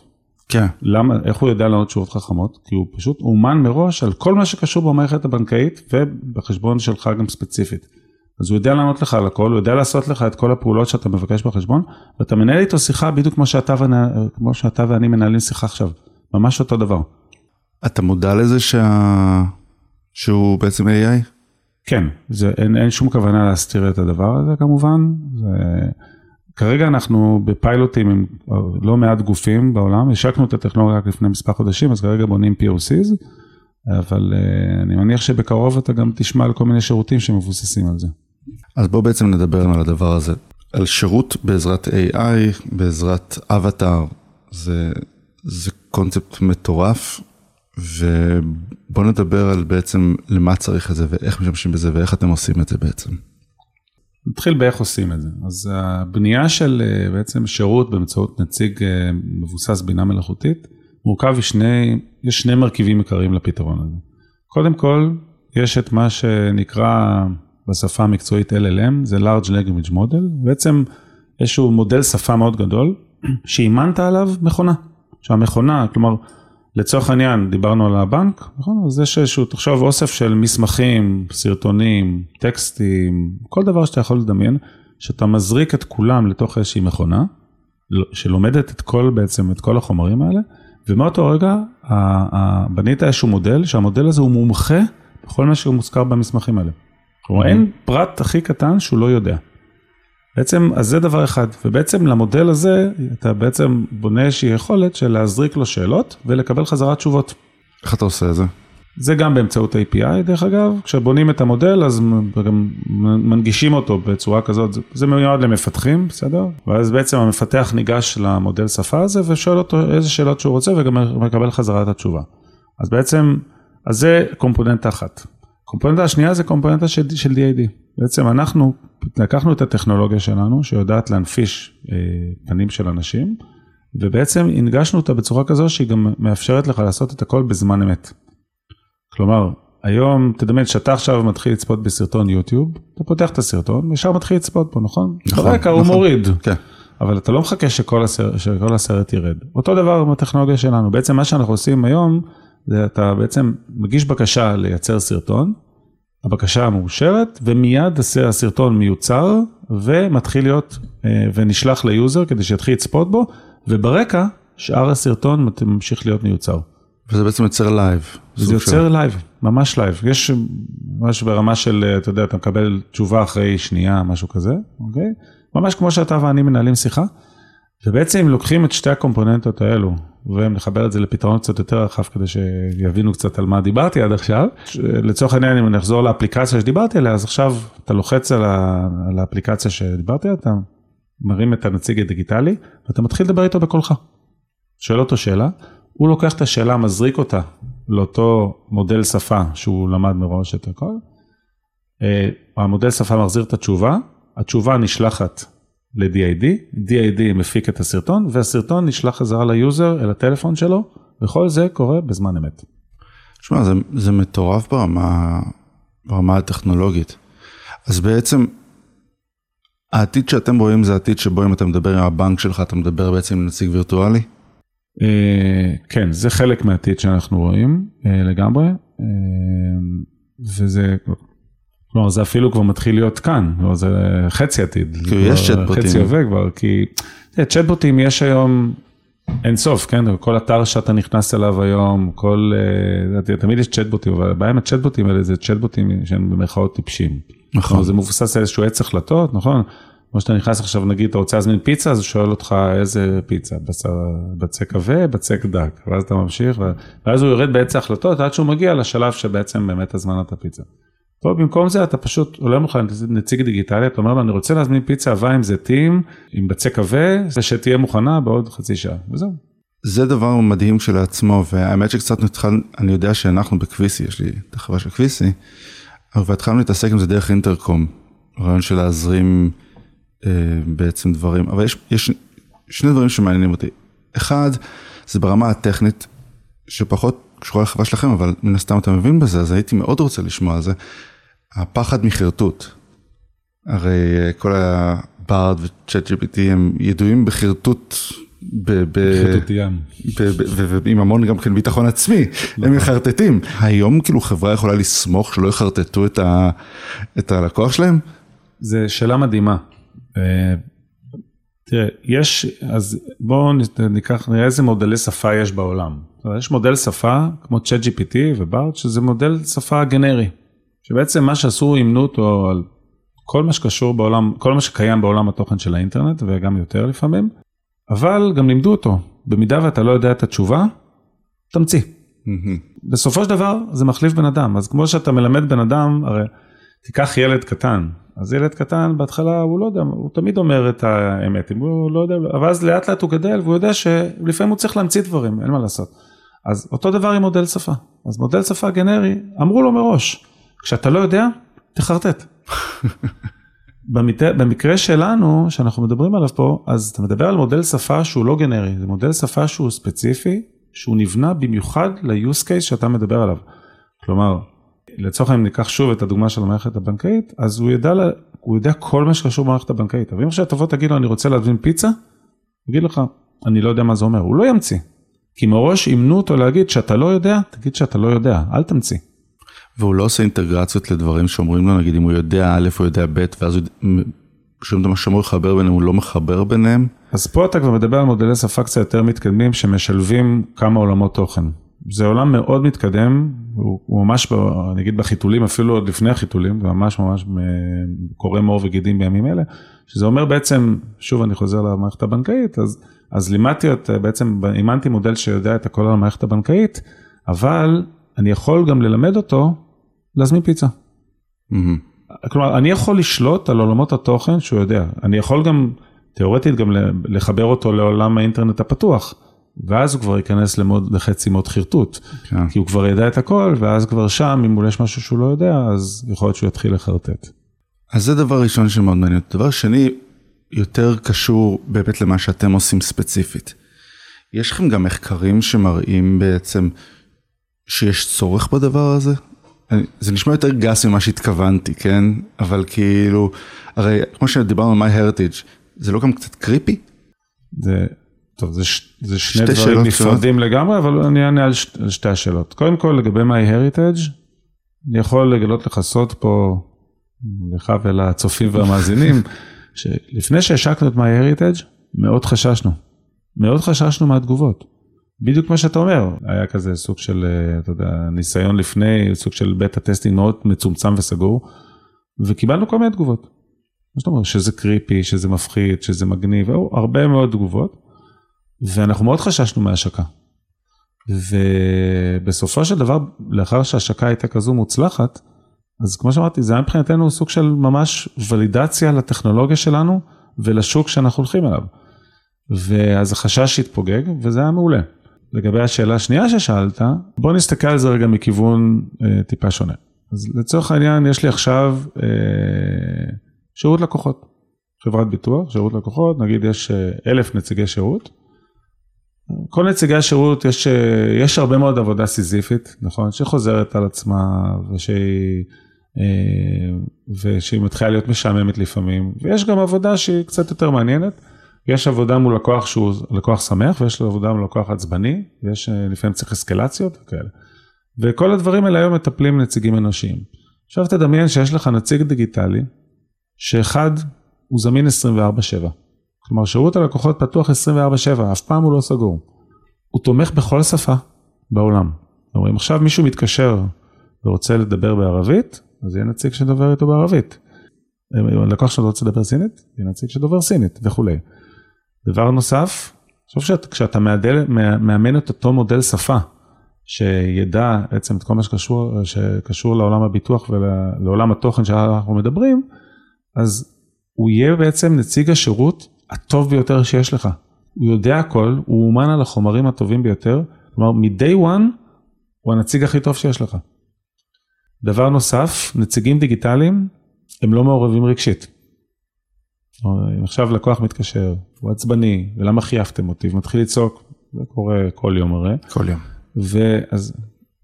כן. למה, איך הוא יודע לענות תשובות חכמות? כי הוא פשוט אומן מראש על כל מה שקשור במערכת הבנקאית ובחשבון שלך גם ספציפית. אז הוא יודע לענות לך על הכל, הוא יודע לעשות לך את כל הפעולות שאתה מבקש בחשבון, ואתה מנהל איתו שיחה בדיוק כמו שאתה, ונה, כמו שאתה ואני מנהלים שיחה עכשיו, ממש אותו דבר. אתה מודע לזה שה... שהוא בעצם AI? כן, זה, אין, אין שום כוונה להסתיר את הדבר הזה כמובן. זה... כרגע אנחנו בפיילוטים עם לא מעט גופים בעולם, השקנו את הטכנולוגיה רק לפני מספר חודשים, אז כרגע בונים POCs, אבל uh, אני מניח שבקרוב אתה גם תשמע על כל מיני שירותים שמבוססים על זה. אז בוא בעצם נדבר על הדבר הזה, על שירות בעזרת AI, בעזרת אבטאר, זה, זה קונספט מטורף, ובוא נדבר על בעצם למה צריך את זה ואיך משתמשים בזה ואיך אתם עושים את זה בעצם. נתחיל באיך עושים את זה. אז הבנייה של אה, בעצם שירות באמצעות נציג אה, מבוסס בינה מלאכותית, מורכב משני, יש שני מרכיבים עיקריים לפתרון הזה. קודם כל, יש את מה שנקרא בשפה המקצועית LLM, זה large language model, בעצם איזשהו מודל שפה מאוד גדול, [CLEARS THROAT] שאימנת עליו מכונה. שהמכונה, כלומר, לצורך העניין, דיברנו על הבנק, נכון? אז יש איזשהו, תחשוב, אוסף של מסמכים, סרטונים, טקסטים, כל דבר שאתה יכול לדמיין, שאתה מזריק את כולם לתוך איזושהי מכונה, שלומדת את כל, בעצם, את כל החומרים האלה, ומאותו רגע בנית איזשהו מודל, שהמודל הזה הוא מומחה בכל מה שהוא מוזכר במסמכים האלה. כלומר, אין פרט הכי קטן שהוא לא יודע. בעצם, אז זה דבר אחד, ובעצם למודל הזה, אתה בעצם בונה איזושהי יכולת של להזריק לו שאלות ולקבל חזרה תשובות. איך אתה עושה את זה? זה גם באמצעות API דרך אגב, כשבונים את המודל אז גם מנגישים אותו בצורה כזאת, זה מיועד למפתחים, בסדר? ואז בעצם המפתח ניגש למודל שפה הזה ושואל אותו איזה שאלות שהוא רוצה וגם מקבל חזרה את התשובה. אז בעצם, אז זה קומפוננטה אחת. קומפוננטה השנייה זה קומפוננטה של, של DAD. בעצם אנחנו לקחנו את הטכנולוגיה שלנו שיודעת להנפיש אה, פנים של אנשים, ובעצם הנגשנו אותה בצורה כזו שהיא גם מאפשרת לך לעשות את הכל בזמן אמת. כלומר, היום, תדמיין שאתה עכשיו מתחיל לצפות בסרטון יוטיוב, אתה פותח את הסרטון, וישר מתחיל לצפות בו, נכון? נכון. ברקע נכון. הוא מוריד. כן. אבל אתה לא מחכה שכל הסרט, שכל הסרט ירד. אותו דבר עם הטכנולוגיה שלנו, בעצם מה שאנחנו עושים היום, זה אתה בעצם מגיש בקשה לייצר סרטון, הבקשה מאושרת, ומיד הסרטון מיוצר, ומתחיל להיות, אה, ונשלח ל user כדי שיתחיל לצפות בו, וברקע שאר הסרטון ממשיך להיות מיוצר. וזה בעצם יוצר live. זה יוצר live, ממש live. יש ממש ברמה של, אה, אתה יודע, אתה מקבל תשובה אחרי שנייה, משהו כזה, אוקיי? ממש כמו שאתה ואני מנהלים שיחה. ובעצם לוקחים את שתי הקומפוננטות האלו, ונחבר את זה לפתרון קצת יותר רחב כדי שיבינו קצת על מה דיברתי עד עכשיו. לצורך העניין, אם אני אחזור לאפליקציה שדיברתי עליה, אז עכשיו אתה לוחץ על, ה, על האפליקציה שדיברתי עליה, אתה מרים את הנציג הדיגיטלי, ואתה מתחיל לדבר איתו בקולך. שואל אותו שאלה, הוא לוקח את השאלה, מזריק אותה לאותו מודל שפה שהוא למד מראש את הכל. אה, המודל שפה מחזיר את התשובה, התשובה נשלחת ל-DID, DID מפיק את הסרטון, והסרטון נשלח חזרה ל user אל הטלפון שלו, וכל זה קורה בזמן אמת. תשמע, זה, זה מטורף ברמה, ברמה הטכנולוגית. אז בעצם, העתיד שאתם רואים זה העתיד שבו אם אתה מדבר עם הבנק שלך, אתה מדבר בעצם עם נציג וירטואלי? אה, כן, זה חלק מהעתיד שאנחנו רואים אה, לגמרי, אה, וזה כלומר זה אפילו כבר מתחיל להיות כאן, כלומר זה חצי עתיד. כאילו יש צ'טבוטים. חצי הווה כבר, כי צ'טבוטים יש היום אין סוף, כן? כל אתר שאתה נכנס אליו היום, כל, אה, תמיד יש צ'טבוטים, אבל הבעיה עם הצ'טבוטים האלה זה צ'טבוטים שהם במרכאות טיפשים. נכון. זה מבוסס על איזשהו עץ החלטות, נכון? כמו שאתה נכנס עכשיו, נגיד, אתה רוצה להזמין פיצה, אז הוא שואל אותך איזה פיצה, בצק בצק עבה, בצק דק, ואז אתה ממשיך, ואז הוא יורד בעץ ההחלטות עד שהוא מגיע לשלב שבעצם באמת הזמנת פיצה. פה במקום זה אתה פשוט עולה לך נציג דיגיטלי, אתה אומר לו אני רוצה להזמין פיצה עבה עם זיתים, עם בצק עבה, ושתהיה מוכנה בעוד חצי שעה, וזהו. זה דבר מדהים כשלעצמו, והאמת שקצת נתחל, אני יודע שאנחנו בקוויסי, יש לי את החברה של קוויסי, אבל התחלנו להתעסק עם זה דרך אינטרקום, רעיון של להזרים אה, בעצם דברים, אבל יש, יש שני דברים שמעניינים אותי. אחד, זה ברמה הטכנית, שפחות קשורה לחברה שלכם, אבל מן הסתם אתה מבין בזה, אז הייתי מאוד רוצה לשמוע על זה. הפחד מחרטוט. הרי כל הברד וצ'אט GPT הם ידועים בחרטוט. ועם המון גם כן ביטחון עצמי, הם נכון. מחרטטים. היום כאילו חברה יכולה לסמוך שלא יחרטטו את הלקוח שלהם? זו שאלה מדהימה. אה, תראה, יש, אז בואו ניקח, נראה איזה מודלי שפה יש בעולם. יש מודל שפה כמו ChatGPT ובארט, שזה מודל שפה גנרי, שבעצם מה שעשו, אימנו אותו על כל מה שקשור בעולם, כל מה שקיים בעולם התוכן של האינטרנט, וגם יותר לפעמים, אבל גם לימדו אותו, במידה ואתה לא יודע את התשובה, תמציא. Mm-hmm. בסופו של דבר זה מחליף בן אדם, אז כמו שאתה מלמד בן אדם, הרי תיקח ילד קטן, אז ילד קטן בהתחלה הוא לא יודע, הוא תמיד אומר את האמת, הוא לא יודע, אבל אז לאט לאט הוא גדל והוא יודע שלפעמים הוא צריך להמציא דברים, אין מה לעשות. אז אותו דבר עם מודל שפה, אז מודל שפה גנרי, אמרו לו מראש, כשאתה לא יודע, תחרטט. במקרה שלנו, שאנחנו מדברים עליו פה, אז אתה מדבר על מודל שפה שהוא לא גנרי, זה מודל שפה שהוא ספציפי, שהוא נבנה במיוחד ל-use case שאתה מדבר עליו. כלומר, לצורך העניין ניקח שוב את הדוגמה של המערכת הבנקאית, אז הוא ידע, הוא יודע כל מה שקשור במערכת הבנקאית. אבל אם עכשיו תבוא תגיד לו אני רוצה להזמין פיצה, הוא יגיד לך, אני לא יודע מה זה אומר, הוא לא ימציא. כי מראש אימנו אותו להגיד שאתה לא יודע, תגיד שאתה לא יודע, אל תמציא. והוא לא עושה אינטגרציות לדברים שאומרים לו, נגיד אם הוא יודע א', הוא יודע ב', ואז הוא... שום דבר שאמור לחבר ביניהם, הוא לא מחבר ביניהם. אז פה אתה כבר מדבר על מודלי שפה קצת יותר מתקדמים שמשלבים כמה עולמות תוכן. זה עולם מאוד מתקדם, הוא, הוא ממש, אני אגיד בחיתולים, אפילו עוד לפני החיתולים, זה ממש ממש קורא מאור וגידים בימים אלה, שזה אומר בעצם, שוב אני חוזר למערכת הבנקאית, אז, אז לימדתי את, בעצם אימנתי מודל שיודע את הכל על המערכת הבנקאית, אבל אני יכול גם ללמד אותו להזמין פיצה. Mm-hmm. כלומר, אני יכול לשלוט על עולמות התוכן שהוא יודע, אני יכול גם, תיאורטית גם לחבר אותו לעולם האינטרנט הפתוח. ואז הוא כבר ייכנס למוד, לחצי מוד חרטוט, כן. כי הוא כבר ידע את הכל, ואז כבר שם, אם יש משהו שהוא לא יודע, אז יכול להיות שהוא יתחיל לחרטט. אז זה דבר ראשון שמאוד מעניין. דבר שני, יותר קשור באמת למה שאתם עושים ספציפית. יש לכם גם מחקרים שמראים בעצם שיש צורך בדבר הזה? זה נשמע יותר גס ממה שהתכוונתי, כן? אבל כאילו, הרי כמו שדיברנו על MyHeritage, זה לא גם קצת creepy? זה טוב, זה, ש, זה שני דברים נפרדים לגמרי, אבל אני אענה על, ש, על שתי השאלות. קודם כל, לגבי MyHeritage, אני יכול לגלות לך סוד פה, לך ולצופים והמאזינים, [LAUGHS] שלפני שהשקנו את MyHeritage, מאוד חששנו. מאוד חששנו מהתגובות. בדיוק מה שאתה אומר, היה כזה סוג של, אה, אתה יודע, ניסיון לפני, סוג של beta testing מאוד מצומצם וסגור, וקיבלנו כל מיני תגובות. זאת אומרת, שזה קריפי, שזה מפחיד, שזה מגניב, הרבה מאוד תגובות. ואנחנו מאוד חששנו מהשקה. ובסופו של דבר, לאחר שההשקה הייתה כזו מוצלחת, אז כמו שאמרתי, זה היה מבחינתנו סוג של ממש ולידציה לטכנולוגיה שלנו ולשוק שאנחנו הולכים אליו. ואז החשש התפוגג, וזה היה מעולה. לגבי השאלה השנייה ששאלת, בוא נסתכל על זה רגע מכיוון אה, טיפה שונה. אז לצורך העניין, יש לי עכשיו אה, שירות לקוחות, חברת ביטוח, שירות לקוחות, נגיד יש אה, אלף נציגי שירות, כל נציגי השירות יש, יש הרבה מאוד עבודה סיזיפית, נכון? שחוזרת על עצמה ושהיא, אה, ושהיא מתחילה להיות משעממת לפעמים, ויש גם עבודה שהיא קצת יותר מעניינת. יש עבודה מול לקוח שהוא לקוח שמח ויש לו עבודה מול לקוח עצבני, יש אה, לפעמים צריך אסקלציות וכאלה. וכל הדברים האלה היום מטפלים נציגים אנושיים. עכשיו תדמיין שיש לך נציג דיגיטלי, שאחד הוא זמין 24/7. כלומר, שירות הלקוחות פתוח 24/7, אף פעם הוא לא סגור. הוא תומך בכל שפה בעולם. כלומר, אם עכשיו מישהו מתקשר ורוצה לדבר בערבית, אז יהיה נציג שדובר איתו בערבית. אם הלקוח שלו רוצה לדבר סינית, יהיה נציג שדובר סינית וכולי. דבר נוסף, אני חושב שכשאתה מאמן את אותו מודל שפה, שידע בעצם את כל מה שקשור, שקשור לעולם הביטוח ולעולם התוכן שאנחנו מדברים, אז הוא יהיה בעצם נציג השירות הטוב ביותר שיש לך. הוא יודע הכל, הוא אומן על החומרים הטובים ביותר, כלומר מ-day one הוא הנציג הכי טוב שיש לך. דבר נוסף, נציגים דיגיטליים הם לא מעורבים רגשית. אם עכשיו לקוח מתקשר, הוא עצבני, ולמה חייפתם אותי, ומתחיל לצעוק, זה קורה כל יום הרי. כל יום. ואז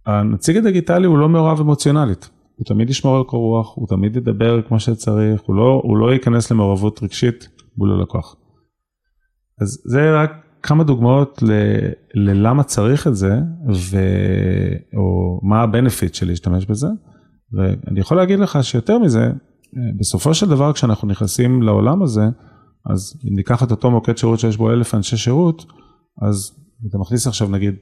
הנציג הדיגיטלי הוא לא מעורב אמוציונלית. הוא תמיד ישמור על קור רוח, הוא תמיד ידבר כמו שצריך, הוא לא, הוא לא ייכנס למעורבות רגשית מול הלקוח. אז זה רק כמה דוגמאות ל, ללמה צריך את זה, ו, או מה ה-benefit של להשתמש בזה. ואני יכול להגיד לך שיותר מזה, בסופו של דבר כשאנחנו נכנסים לעולם הזה, אז אם ניקח את אותו מוקד שירות שיש בו אלף אנשי שירות, אז אתה מכניס עכשיו נגיד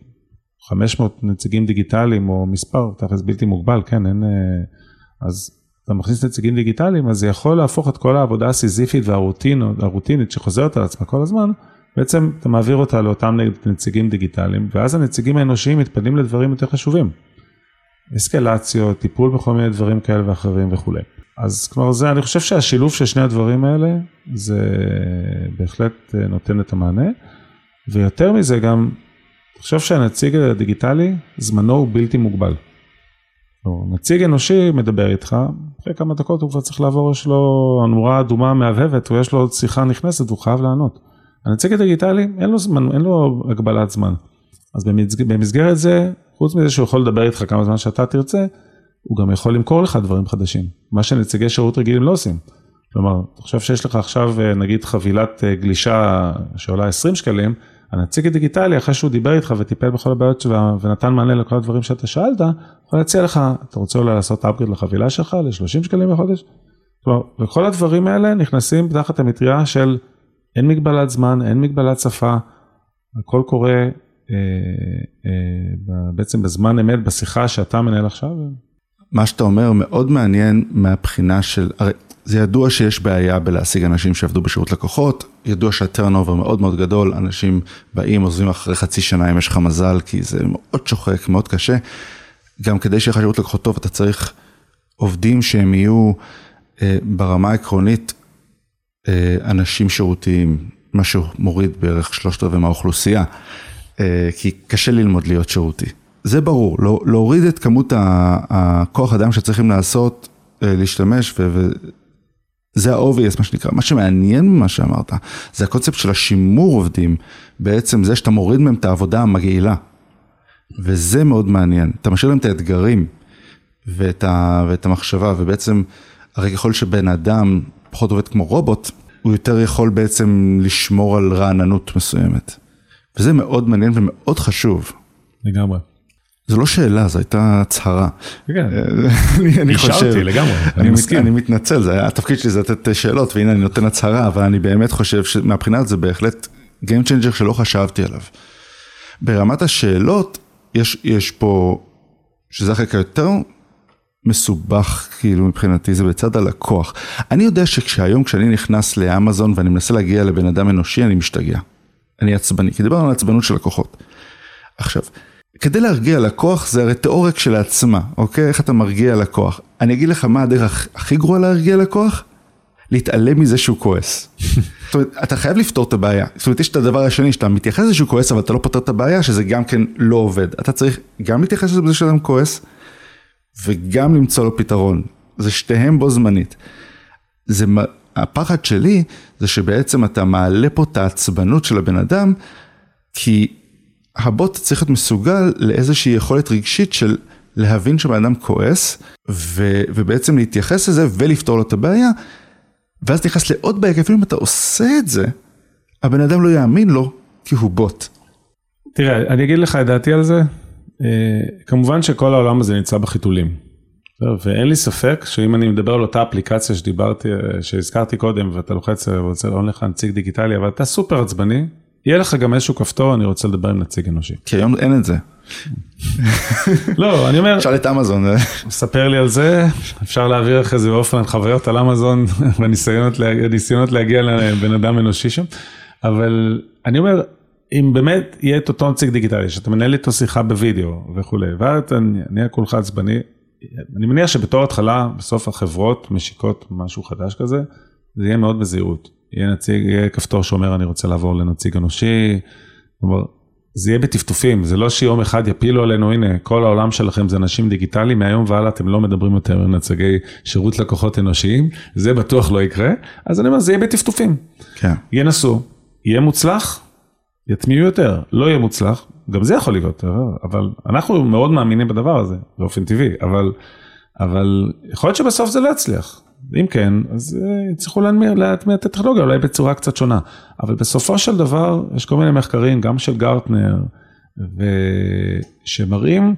500 נציגים דיגיטליים או מספר, תכלס בלתי מוגבל, כן, אין... אז אתה מכניס נציגים דיגיטליים, אז זה יכול להפוך את כל העבודה הסיזיפית והרוטינית שחוזרת על עצמה כל הזמן, בעצם אתה מעביר אותה לאותם נציגים דיגיטליים, ואז הנציגים האנושיים מתפנים לדברים יותר חשובים. אסקלציות, טיפול בכל מיני דברים כאלה ואחרים וכולי. אז כבר זה, אני חושב שהשילוב של שני הדברים האלה, זה בהחלט אה, נותן את המענה. ויותר מזה גם, אני חושב שהנציג הדיגיטלי, זמנו הוא בלתי מוגבל. או, נציג אנושי מדבר איתך, אחרי כמה דקות הוא כבר צריך לעבור, יש לו הנורה אדומה מהבהבת, ויש לו עוד שיחה נכנסת והוא חייב לענות. הנציג הדיגיטלי, אין לו זמן, אין לו הגבלת זמן. אז במסגרת זה, חוץ מזה שהוא יכול לדבר איתך כמה זמן שאתה תרצה, הוא גם יכול למכור לך דברים חדשים, מה שנציגי שירות רגילים לא עושים. כלומר, אתה חושב שיש לך עכשיו אה, נגיד חבילת אה, גלישה שעולה 20 שקלים, הנציג הדיגיטלי אחרי שהוא דיבר איתך וטיפל בכל הבעיות שלה ונתן מענה לכל הדברים שאתה שאלת, יכול להציע לך, אתה רוצה אולי לעשות upgrade לחבילה שלך ל-30 שקלים בחודש? כלומר, וכל הדברים האלה נכנסים תחת המטריה של אין מגבלת זמן, אין מגבלת שפה, הכל קורה אה, אה, בעצם בזמן אמת בשיחה שאתה מנהל עכשיו. מה שאתה אומר מאוד מעניין מהבחינה של, הרי זה ידוע שיש בעיה בלהשיג אנשים שעבדו בשירות לקוחות, ידוע שהטרנובר מאוד מאוד גדול, אנשים באים, עוזבים אחרי חצי שנה אם יש לך מזל, כי זה מאוד שוחק, מאוד קשה. גם כדי שיהיה לך שירות לקוחות טוב, אתה צריך עובדים שהם יהיו אה, ברמה העקרונית אה, אנשים שירותיים, מה שמוריד בערך שלושת רבעי מהאוכלוסייה, אה, כי קשה ללמוד להיות שירותי. זה ברור, לא, להוריד את כמות הכוח אדם שצריכים לעשות, אה, להשתמש, וזה ה-obvious מה שנקרא. מה שמעניין ממה שאמרת, זה הקונספט של השימור עובדים, בעצם זה שאתה מוריד מהם את העבודה המגעילה. וזה מאוד מעניין, אתה משאיר להם את האתגרים ואת, ה, ואת המחשבה, ובעצם, הרי ככל שבן אדם פחות עובד כמו רובוט, הוא יותר יכול בעצם לשמור על רעננות מסוימת. וזה מאוד מעניין ומאוד חשוב. לגמרי. זו לא שאלה, זו הייתה הצהרה. כן, [LAUGHS] אני חושב, נשארתי לגמרי, אני מסכים. אני מתנצל, זה היה התפקיד שלי זה לתת שאלות, והנה אני נותן הצהרה, אבל אני באמת חושב שמבחינה הזאת זה בהחלט Game Changer שלא חשבתי עליו. ברמת השאלות, יש, יש פה, שזה החלק היותר מסובך כאילו מבחינתי, זה בצד הלקוח. אני יודע שכשהיום כשאני נכנס לאמזון ואני מנסה להגיע לבן אדם אנושי, אני משתגע. אני עצבני, כי דיברנו על עצבנות של לקוחות. עכשיו, כדי להרגיע לקוח זה הרי תיאוריה כשלעצמה, אוקיי? איך אתה מרגיע לקוח. אני אגיד לך מה הדרך הכי גרועה להרגיע לקוח? להתעלם מזה שהוא כועס. [LAUGHS] זאת אומרת, אתה חייב לפתור את הבעיה. זאת אומרת, יש את הדבר השני, שאתה מתייחס לזה שהוא כועס, אבל אתה לא פותר את הבעיה, שזה גם כן לא עובד. אתה צריך גם להתייחס לזה בזה שאדם כועס, וגם למצוא לו פתרון. זה שתיהם בו זמנית. זה, הפחד שלי, זה שבעצם אתה מעלה פה את העצבנות של הבן אדם, כי הבוט צריך להיות מסוגל לאיזושהי יכולת רגשית של להבין שבן אדם כועס, ו, ובעצם להתייחס לזה ולפתור לו את הבעיה, ואז נכנס לעוד בעיה, כי אפילו אם אתה עושה את זה, הבן אדם לא יאמין לו, כי הוא בוט. תראה, אני אגיד לך את דעתי על זה, אה, כמובן שכל העולם הזה נמצא בחיתולים. ואין לי ספק שאם אני מדבר על אותה אפליקציה שדיברתי, אה, שהזכרתי קודם, ואתה לוחץ ורוצה לענות לך נציג דיגיטלי, אבל אתה סופר עצבני, יהיה לך גם איזשהו כפתור, אני רוצה לדבר עם נציג אנושי. כי היום אין את זה. לא, אני אומר... שאל את אמזון. אה. ספר לי על זה, אפשר להעביר אחרי זה באופן חוויות על אמזון [LAUGHS] בניסיונות להגיע לבן אדם אנושי שם, אבל אני אומר, אם באמת יהיה את אותו נציג דיגיטלי, שאתה מנהל איתו שיחה בווידאו וכולי, ואתה נהיה כולך עצבני, אני מניח שבתור התחלה, בסוף החברות משיקות משהו חדש כזה, זה יהיה מאוד בזהירות. יהיה נציג, יהיה כפתור שאומר אני רוצה לעבור לנציג אנושי, כלומר, זה יהיה בטפטופים, זה לא שיום אחד יפילו עלינו, הנה, כל העולם שלכם זה אנשים דיגיטליים, מהיום והלאה אתם לא מדברים יותר עם נציגי שירות לקוחות אנושיים, זה בטוח לא יקרה, אז אני אומר, זה יהיה בטפטופים. כן. ינסו, יהיה מוצלח, יטמיעו יותר, לא יהיה מוצלח, גם זה יכול להיות, אבל אנחנו מאוד מאמינים בדבר הזה, באופן טבעי, אבל, אבל יכול להיות שבסוף זה לא יצליח. אם כן, אז אה, יצטרכו להטמיע את הטכנולוגיה, אולי בצורה קצת שונה. אבל בסופו של דבר, יש כל מיני מחקרים, גם של גרטנר, שמראים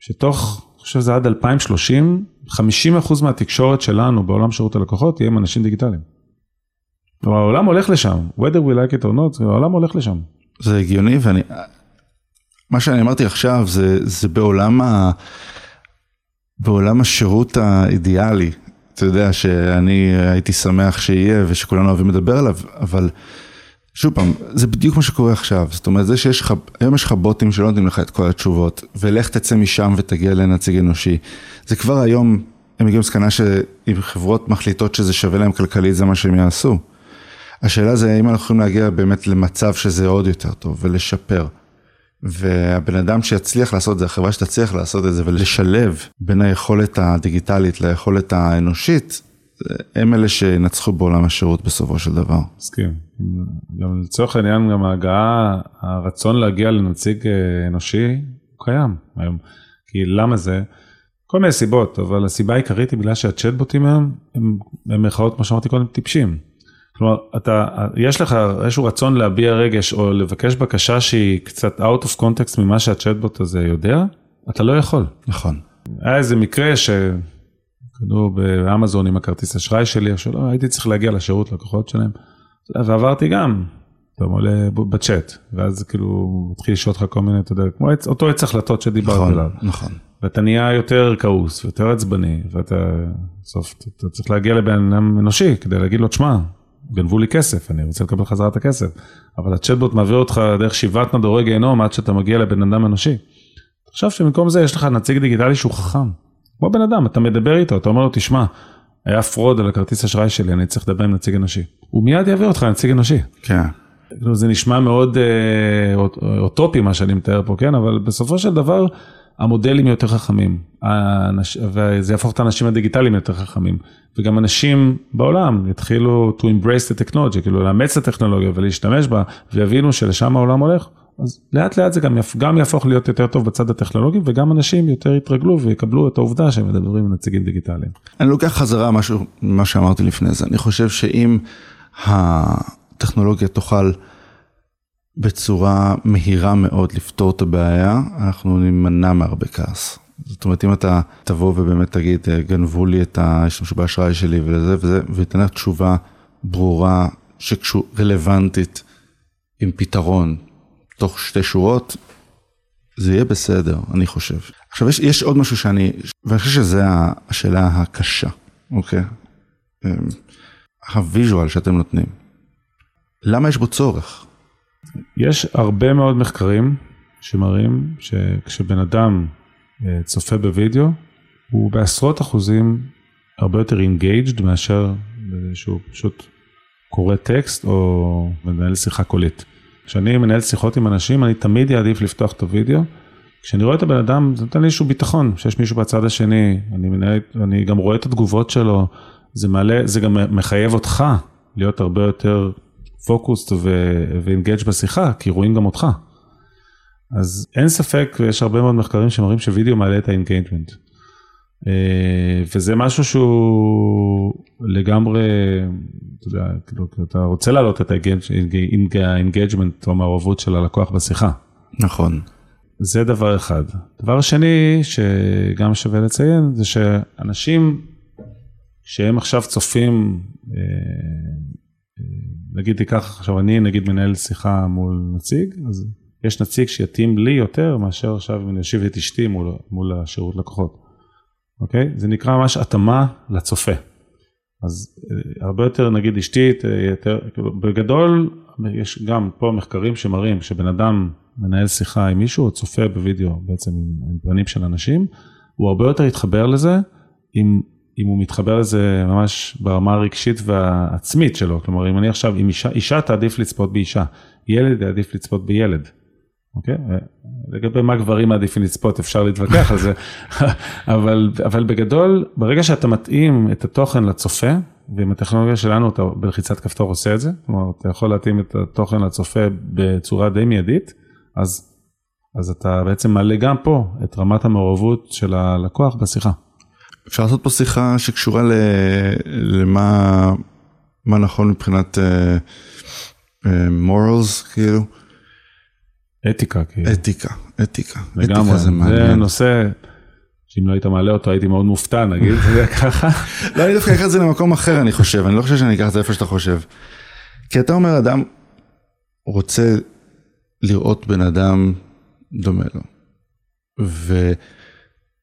שתוך, אני חושב שזה עד 2030, 50% מהתקשורת שלנו בעולם שירות הלקוחות תהיה עם אנשים דיגיטליים. כלומר, העולם הולך לשם, whether we like it or not, העולם הולך לשם. זה הגיוני, ואני, מה שאני אמרתי עכשיו זה, זה בעולם, ה, בעולם השירות האידיאלי, אתה יודע שאני הייתי שמח שיהיה ושכולנו אוהבים לדבר עליו, אבל שוב פעם, זה בדיוק מה שקורה עכשיו, זאת אומרת זה שיש לך, היום יש לך בוטים שלא נותנים לך את כל התשובות, ולך תצא משם ותגיע לנציג אנושי, זה כבר היום הם הגיעו למסקנה שאם חברות מחליטות שזה שווה להם כלכלית, זה מה שהם יעשו. השאלה זה האם אנחנו יכולים להגיע באמת למצב שזה עוד יותר טוב ולשפר. והבן אדם שיצליח לעשות את זה, החברה שתצליח לעשות את זה ולשלב בין היכולת הדיגיטלית ליכולת האנושית, הם אלה שינצחו בעולם השירות בסופו של דבר. מסכים. גם לצורך העניין, גם ההגעה, הרצון להגיע לנציג אה, אנושי, הוא קיים היום. כי למה זה? כל מיני סיבות, אבל הסיבה העיקרית היא בגלל שהצ'טבוטים היום, הם במירכאות, כמו שאמרתי קודם, טיפשים. כלומר, אתה, יש לך איזשהו רצון להביע רגש או לבקש בקשה שהיא קצת out of context ממה שהצ'טבוט הזה יודע, אתה לא יכול. נכון. היה איזה מקרה ש... קנו באמזון עם הכרטיס אשראי שלי, או שלא, הייתי צריך להגיע לשירות לקוחות שלהם, ועברתי גם, אתה עולה בצ'אט, ואז כאילו מתחיל לשאול אותך כל מיני, אתה יודע, כמו אותו עץ החלטות שדיברת נכון, עליו. נכון. ואתה נהיה יותר כעוס ויותר עצבני, ואתה בסוף, אתה צריך להגיע לבן אדם אנושי כדי להגיד לו, תשמע, גנבו לי כסף, אני רוצה לקבל חזרה את הכסף. אבל הצ'טבוט מעביר אותך דרך שבעת מדורי גיהנום עד שאתה מגיע לבן אדם אנושי. תחשוב שבמקום זה יש לך נציג דיגיטלי שהוא חכם. כמו בן אדם, אתה מדבר איתו, אתה אומר לו, תשמע, היה fraud על הכרטיס אשראי שלי, אני צריך לדבר עם נציג אנושי. הוא מיד יעביר אותך לנציג אנושי. כן. כאילו, זה נשמע מאוד אה, אוט- אוטופי מה שאני מתאר פה, כן? אבל בסופו של דבר, המודלים יותר חכמים, האנש... וזה יהפוך את האנשים הדיגיטליים יותר חכמים, וגם אנשים בעולם יתחילו to embrace the technology, כאילו לאמץ את הטכנולוגיה ולהשתמש בה, ויבינו שלשם העולם הולך, אז לאט לאט זה גם, יפ... גם יהפוך להיות יותר טוב בצד הטכנולוגי, וגם אנשים יותר יתרגלו ויקבלו את העובדה שהם מדברים עם נציגים דיגיטליים. אני לוקח חזרה משהו, מה שאמרתי לפני זה. אני חושב שאם הטכנולוגיה תוכל בצורה מהירה מאוד לפתור את הבעיה, אנחנו נימנע מהרבה כעס. זאת אומרת, אם אתה תבוא ובאמת תגיד, גנבו לי את השתמשו באשראי שלי ולזה וזה, ותן לך תשובה ברורה, רלוונטית, עם פתרון, תוך שתי שורות, זה יהיה בסדר, אני חושב. עכשיו, יש, יש עוד משהו שאני, ואני חושב שזו השאלה הקשה, אוקיי? ה visual שאתם נותנים. למה יש בו צורך? יש הרבה מאוד מחקרים שמראים שכשבן אדם אה, צופה בווידאו, הוא בעשרות אחוזים הרבה יותר engaged מאשר שהוא פשוט קורא טקסט או מנהל שיחה קולית. כשאני מנהל שיחות עם אנשים, אני תמיד אעדיף לפתוח את הווידאו. כשאני רואה את הבן אדם, זה נותן לי איזשהו ביטחון, שיש מישהו בצד השני, אני, מנהל, אני גם רואה את התגובות שלו, זה מעלה, זה גם מחייב אותך להיות הרבה יותר focused ו engaged בשיחה, כי רואים גם אותך. אז אין ספק, ויש הרבה מאוד מחקרים שמראים שווידאו מעלה את ה engagement. וזה משהו שהוא לגמרי, אתה יודע, כאילו, אתה רוצה להעלות את ה engagement או המעורבות של הלקוח בשיחה. נכון. זה דבר אחד. דבר שני, שגם שווה לציין, זה שאנשים, שהם עכשיו צופים, נגיד תיקח, עכשיו אני נגיד מנהל שיחה מול נציג, אז יש נציג שיתאים לי יותר מאשר עכשיו אם אני אושיב את אשתי מול, מול השירות לקוחות. אוקיי? זה נקרא ממש התאמה לצופה. אז הרבה יותר נגיד אשתי, יותר, כאילו, בגדול יש גם פה מחקרים שמראים שבן אדם מנהל שיחה עם מישהו או צופה בווידאו בעצם עם, עם פנים של אנשים, הוא הרבה יותר יתחבר לזה אם, אם הוא מתחבר לזה ממש ברמה הרגשית והעצמית שלו. כלומר אם אני עכשיו, אם אישה, אישה תעדיף לצפות באישה, ילד יעדיף לצפות בילד. אוקיי? לגבי מה גברים מעדיפים לצפות אפשר להתווכח על זה, [LAUGHS] אבל, אבל בגדול, ברגע שאתה מתאים את התוכן לצופה, ועם הטכנולוגיה שלנו אתה בלחיצת כפתור עושה את זה, כלומר אתה יכול להתאים את התוכן לצופה בצורה די מיידית, אז, אז אתה בעצם מעלה גם פה את רמת המעורבות של הלקוח בשיחה. אפשר לעשות פה שיחה שקשורה ל, למה מה נכון מבחינת מורלס, uh, uh, כאילו. אתיקה, כאילו. אתיקה, אתיקה. לגמרי, אתיקה זה מעניין. זה נושא שאם לא היית מעלה אותו הייתי מאוד מופתע, נגיד, [LAUGHS] זה ככה. לא, אני דווקא אקח את זה למקום אחר, אני חושב, אני לא חושב שאני אקח את זה איפה שאתה חושב. כי אתה אומר, אדם רוצה לראות בן אדם דומה לו.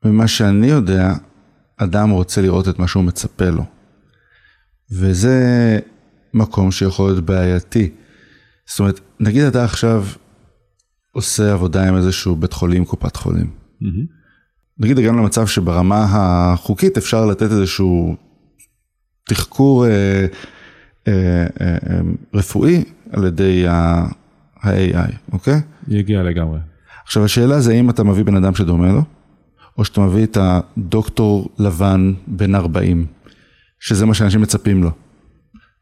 וממה שאני יודע, אדם רוצה לראות את מה שהוא מצפה לו. וזה מקום שיכול להיות בעייתי. זאת אומרת, נגיד אתה עכשיו עושה עבודה עם איזשהו בית חולים, קופת חולים. Mm-hmm. נגיד הגענו למצב שברמה החוקית אפשר לתת איזשהו תחקור אה, אה, אה, אה, רפואי על ידי ה-AI, אוקיי? יגיע לגמרי. עכשיו השאלה זה האם אתה מביא בן אדם שדומה לו, או שאתה מביא את הדוקטור לבן בן 40, שזה מה שאנשים מצפים לו.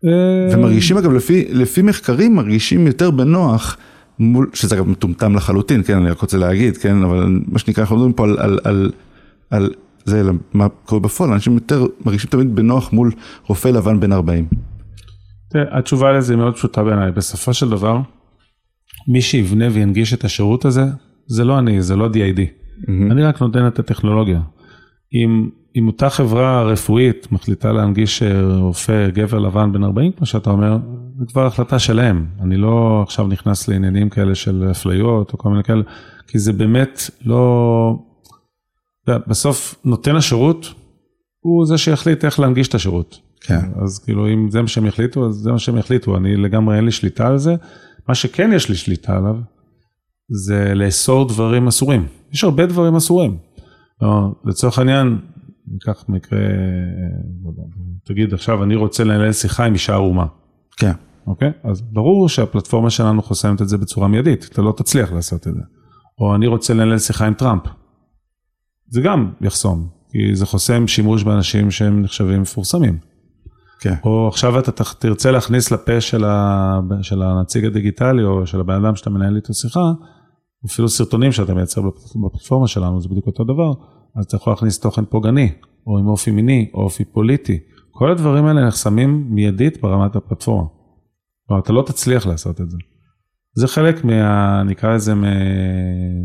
אה, ומרגישים אגב, לפי, לפי מחקרים מרגישים יותר בנוח, מול, שזה אגב מטומטם לחלוטין, כן, אני רק רוצה להגיד, כן, אבל מה שנקרא, אנחנו מדברים פה על, על, על, על זה, אלא מה קורה בפועל, אנשים יותר מרגישים תמיד בנוח מול רופא לבן בן 40. תראה, התשובה לזה היא מאוד פשוטה בעיניי. בסופו של דבר, מי שיבנה וינגיש את השירות הזה, זה לא אני, זה לא DID. אני רק נותן את הטכנולוגיה. אם, אם אותה חברה רפואית מחליטה להנגיש אה, רופא גבר לבן בן 40, כמו שאתה אומר, זה כבר החלטה שלהם. אני לא עכשיו נכנס לעניינים כאלה של אפליות או כל מיני כאלה, כי זה באמת לא... בסוף נותן השירות הוא זה שיחליט איך להנגיש את השירות. כן. אז כאילו אם זה מה שהם יחליטו, אז זה מה שהם יחליטו, אני לגמרי אין לי שליטה על זה. מה שכן יש לי שליטה עליו, זה לאסור דברים אסורים. יש הרבה דברים אסורים. לא, לצורך העניין, ניקח מקרה, לא תגיד עכשיו אני רוצה לנהל שיחה עם אישה ערומה, כן. אוקיי? אז ברור שהפלטפורמה שלנו חוסמת את זה בצורה מיידית, אתה לא תצליח לעשות את זה. או אני רוצה לנהל שיחה עם טראמפ. זה גם יחסום, כי זה חוסם שימוש באנשים שהם נחשבים מפורסמים. כן. או עכשיו אתה תרצה להכניס לפה של, ה... של הנציג הדיגיטלי או של הבן אדם שאתה מנהל איתו שיחה, אפילו סרטונים שאתה מייצר בפ- בפלטפורמה שלנו, זה בדיוק אותו דבר, אז אתה יכול להכניס תוכן פוגעני, או עם אופי מיני, או אופי פוליטי. כל הדברים האלה נחסמים מיידית ברמת הפלטפורמה. כלומר, אתה לא תצליח לעשות את זה. זה חלק מה... נקרא לזה.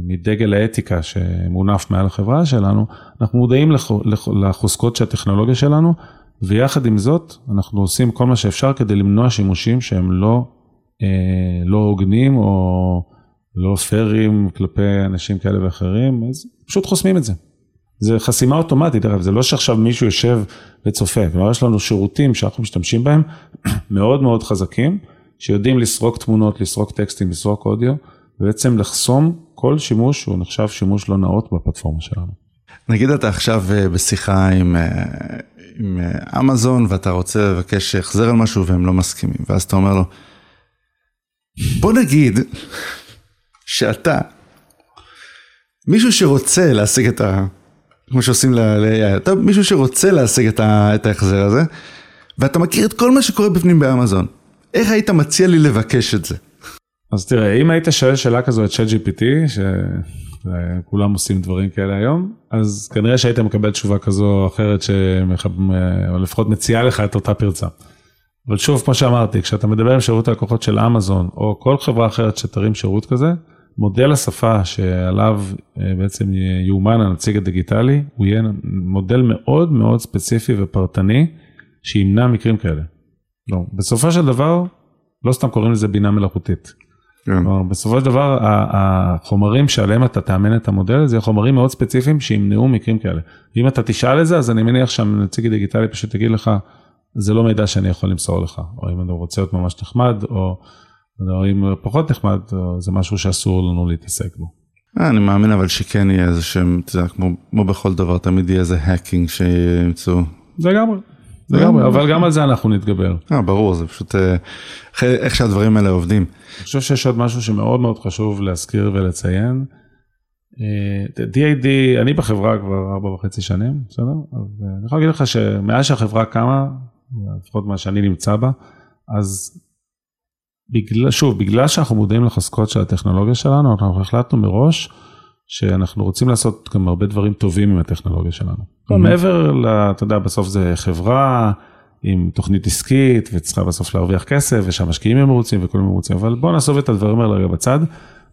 מדגל האתיקה שמונף מעל החברה שלנו. אנחנו מודעים לח... לח... לחוזקות של הטכנולוגיה שלנו, ויחד עם זאת, אנחנו עושים כל מה שאפשר כדי למנוע שימושים שהם לא, אה, לא הוגנים או לא פיירים כלפי אנשים כאלה ואחרים, אז פשוט חוסמים את זה. זה חסימה אוטומטית, אגב, זה לא שעכשיו מישהו יושב וצופה, כלומר יש לנו שירותים שאנחנו משתמשים בהם [CLEARS THROAT] מאוד מאוד חזקים, שיודעים לסרוק תמונות, לסרוק טקסטים, לסרוק אודיו, ובעצם לחסום כל שימוש שהוא נחשב שימוש לא נאות בפלטפורמה שלנו. נגיד אתה עכשיו אה, בשיחה עם, אה, עם אה, אמזון ואתה רוצה לבקש החזר על משהו והם לא מסכימים, ואז אתה אומר לו, בוא נגיד שאתה, מישהו שרוצה להשיג את ה... כמו שעושים ל-AI, אתה מישהו שרוצה להשיג את, ה, את ההחזר הזה, ואתה מכיר את כל מה שקורה בפנים באמזון. איך היית מציע לי לבקש את זה? אז תראה, אם היית שואל שאלה כזו את ChatGPT, שכולם עושים דברים כאלה היום, אז כנראה שהיית מקבל תשובה כזו או אחרת, שמח... או לפחות מציעה לך את אותה פרצה. אבל שוב, כמו שאמרתי, כשאתה מדבר עם שירות הלקוחות של אמזון, או כל חברה אחרת שתרים שירות כזה, מודל השפה שעליו אה, בעצם יאומן הנציג הדיגיטלי, הוא יהיה מודל מאוד מאוד ספציפי ופרטני, שימנע מקרים כאלה. לא, בסופו של דבר, לא סתם קוראים לזה בינה מלאכותית. כן. כלומר, בסופו של דבר, החומרים שעליהם אתה תאמן את המודל, זה חומרים מאוד ספציפיים שימנעו מקרים כאלה. אם אתה תשאל את זה, אז אני מניח שהנציג הדיגיטלי פשוט יגיד לך, זה לא מידע שאני יכול למסור לך, או אם אני רוצה להיות ממש נחמד, או, או אם פחות נחמד, או זה משהו שאסור לנו להתעסק בו. אה, אני מאמין אבל שכן יהיה איזה שהם, אתה יודע, כמו, כמו בכל דבר, תמיד יהיה איזה האקינג שימצאו. זה לגמרי, לגמרי, אבל גם על זה אנחנו נתגבר. אה, ברור, זה פשוט אה, איך- שהדברים האלה עובדים. אני חושב שיש עוד משהו שמאוד מאוד חשוב להזכיר ולציין. אה, DAD, אני בחברה כבר ארבע וחצי שנים, בסדר? אז אה, אני יכול להגיד לך שמאז שהחברה קמה, לפחות מה שאני נמצא בה, אז בגלל, שוב, בגלל שאנחנו מודעים לחזקות של הטכנולוגיה שלנו, אנחנו החלטנו מראש שאנחנו רוצים לעשות גם הרבה דברים טובים עם הטכנולוגיה שלנו. Mm-hmm. מעבר, ל, אתה יודע, בסוף זה חברה עם תוכנית עסקית וצריכה בסוף להרוויח כסף ושהמשקיעים הם מרוצים וכולם מרוצים, אבל בואו נעזוב את הדברים האלה רגע בצד.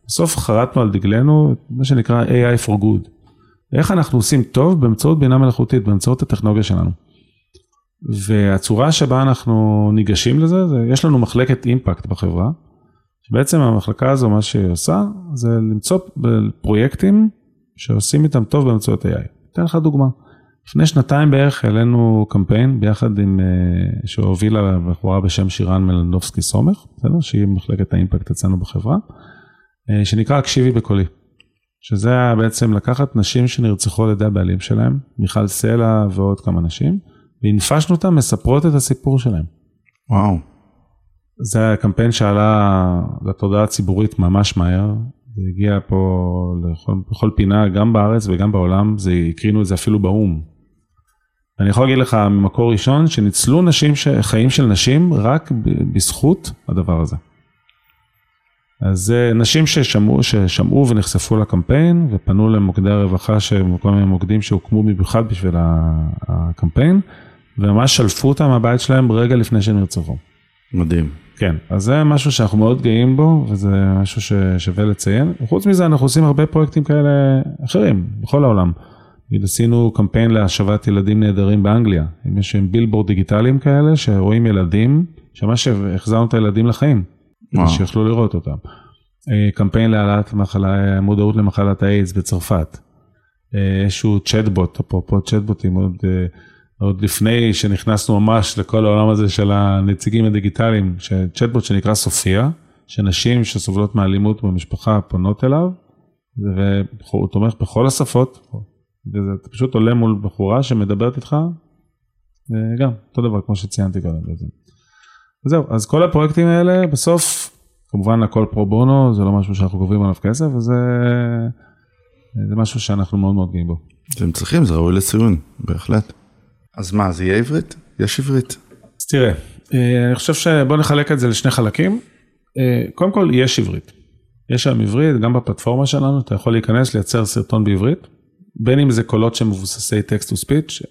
בסוף חרטנו על דגלנו מה שנקרא AI for good. איך אנחנו עושים טוב באמצעות בינה מלאכותית, באמצעות הטכנולוגיה שלנו. והצורה שבה אנחנו ניגשים לזה, זה, יש לנו מחלקת אימפקט בחברה, שבעצם המחלקה הזו, מה שהיא עושה, זה למצוא פרויקטים שעושים איתם טוב באמצעות AI. אתן לך דוגמה. לפני שנתיים בערך העלינו קמפיין ביחד עם, uh, שהובילה בחורה בשם שירן מלנדובסקי סומך, בסדר? שהיא מחלקת האימפקט אצלנו בחברה, uh, שנקרא הקשיבי בקולי. שזה היה בעצם לקחת נשים שנרצחו על ידי הבעלים שלהם, מיכל סלע ועוד כמה נשים, והנפשנו אותם מספרות את הסיפור שלהם. וואו. זה היה קמפיין שעלה לתודעה הציבורית ממש מהר, זה הגיע פה לכל, לכל פינה, גם בארץ וגם בעולם, זה הקרינו את זה אפילו באו"ם. אני יכול להגיד לך ממקור ראשון, שניצלו נשים, חיים של נשים רק בזכות הדבר הזה. אז נשים ששמעו, ששמעו ונחשפו לקמפיין ופנו למוקדי הרווחה, כל מיני מוקדים שהוקמו במיוחד בשביל הקמפיין, וממש שלפו אותם מהבית שלהם רגע לפני שהם נרצחו. מדהים. כן, אז זה משהו שאנחנו מאוד גאים בו, וזה משהו ששווה לציין. חוץ מזה, אנחנו עושים הרבה פרויקטים כאלה אחרים, בכל העולם. עשינו קמפיין להשבת ילדים נהדרים באנגליה. יש בילבורד דיגיטליים כאלה, שרואים ילדים, שממש החזרנו את הילדים לחיים. כדי שיוכלו לראות אותם. אה, קמפיין להעלאת מודעות למחלת האיידס בצרפת. אה, איזשהו צ'טבוט, אפרופו צ'טבוטים, עוד, אה, עוד לפני שנכנסנו ממש לכל העולם הזה של הנציגים הדיגיטליים, צ'טבוט שנקרא סופיה, שנשים שסובלות מאלימות במשפחה פונות אליו, והוא תומך בכל השפות, וזה פשוט עולה מול בחורה שמדברת איתך, גם אותו דבר כמו שציינתי קודם. וזהו, אז כל הפרויקטים האלה בסוף, כמובן הכל פרו בונו, זה לא משהו שאנחנו גובים עליו כסף, וזה זה משהו שאנחנו מאוד מאוד גאים בו. אתם צריכים, זה ראוי לציון, בהחלט. אז מה, זה יהיה עברית? יש עברית. אז תראה, אה, אני חושב שבוא נחלק את זה לשני חלקים. אה, קודם כל, יש עברית. יש שם עברית, גם בפלטפורמה שלנו, אתה יכול להיכנס, לייצר סרטון בעברית, בין אם זה קולות שמבוססי טקסט טו ספיץ',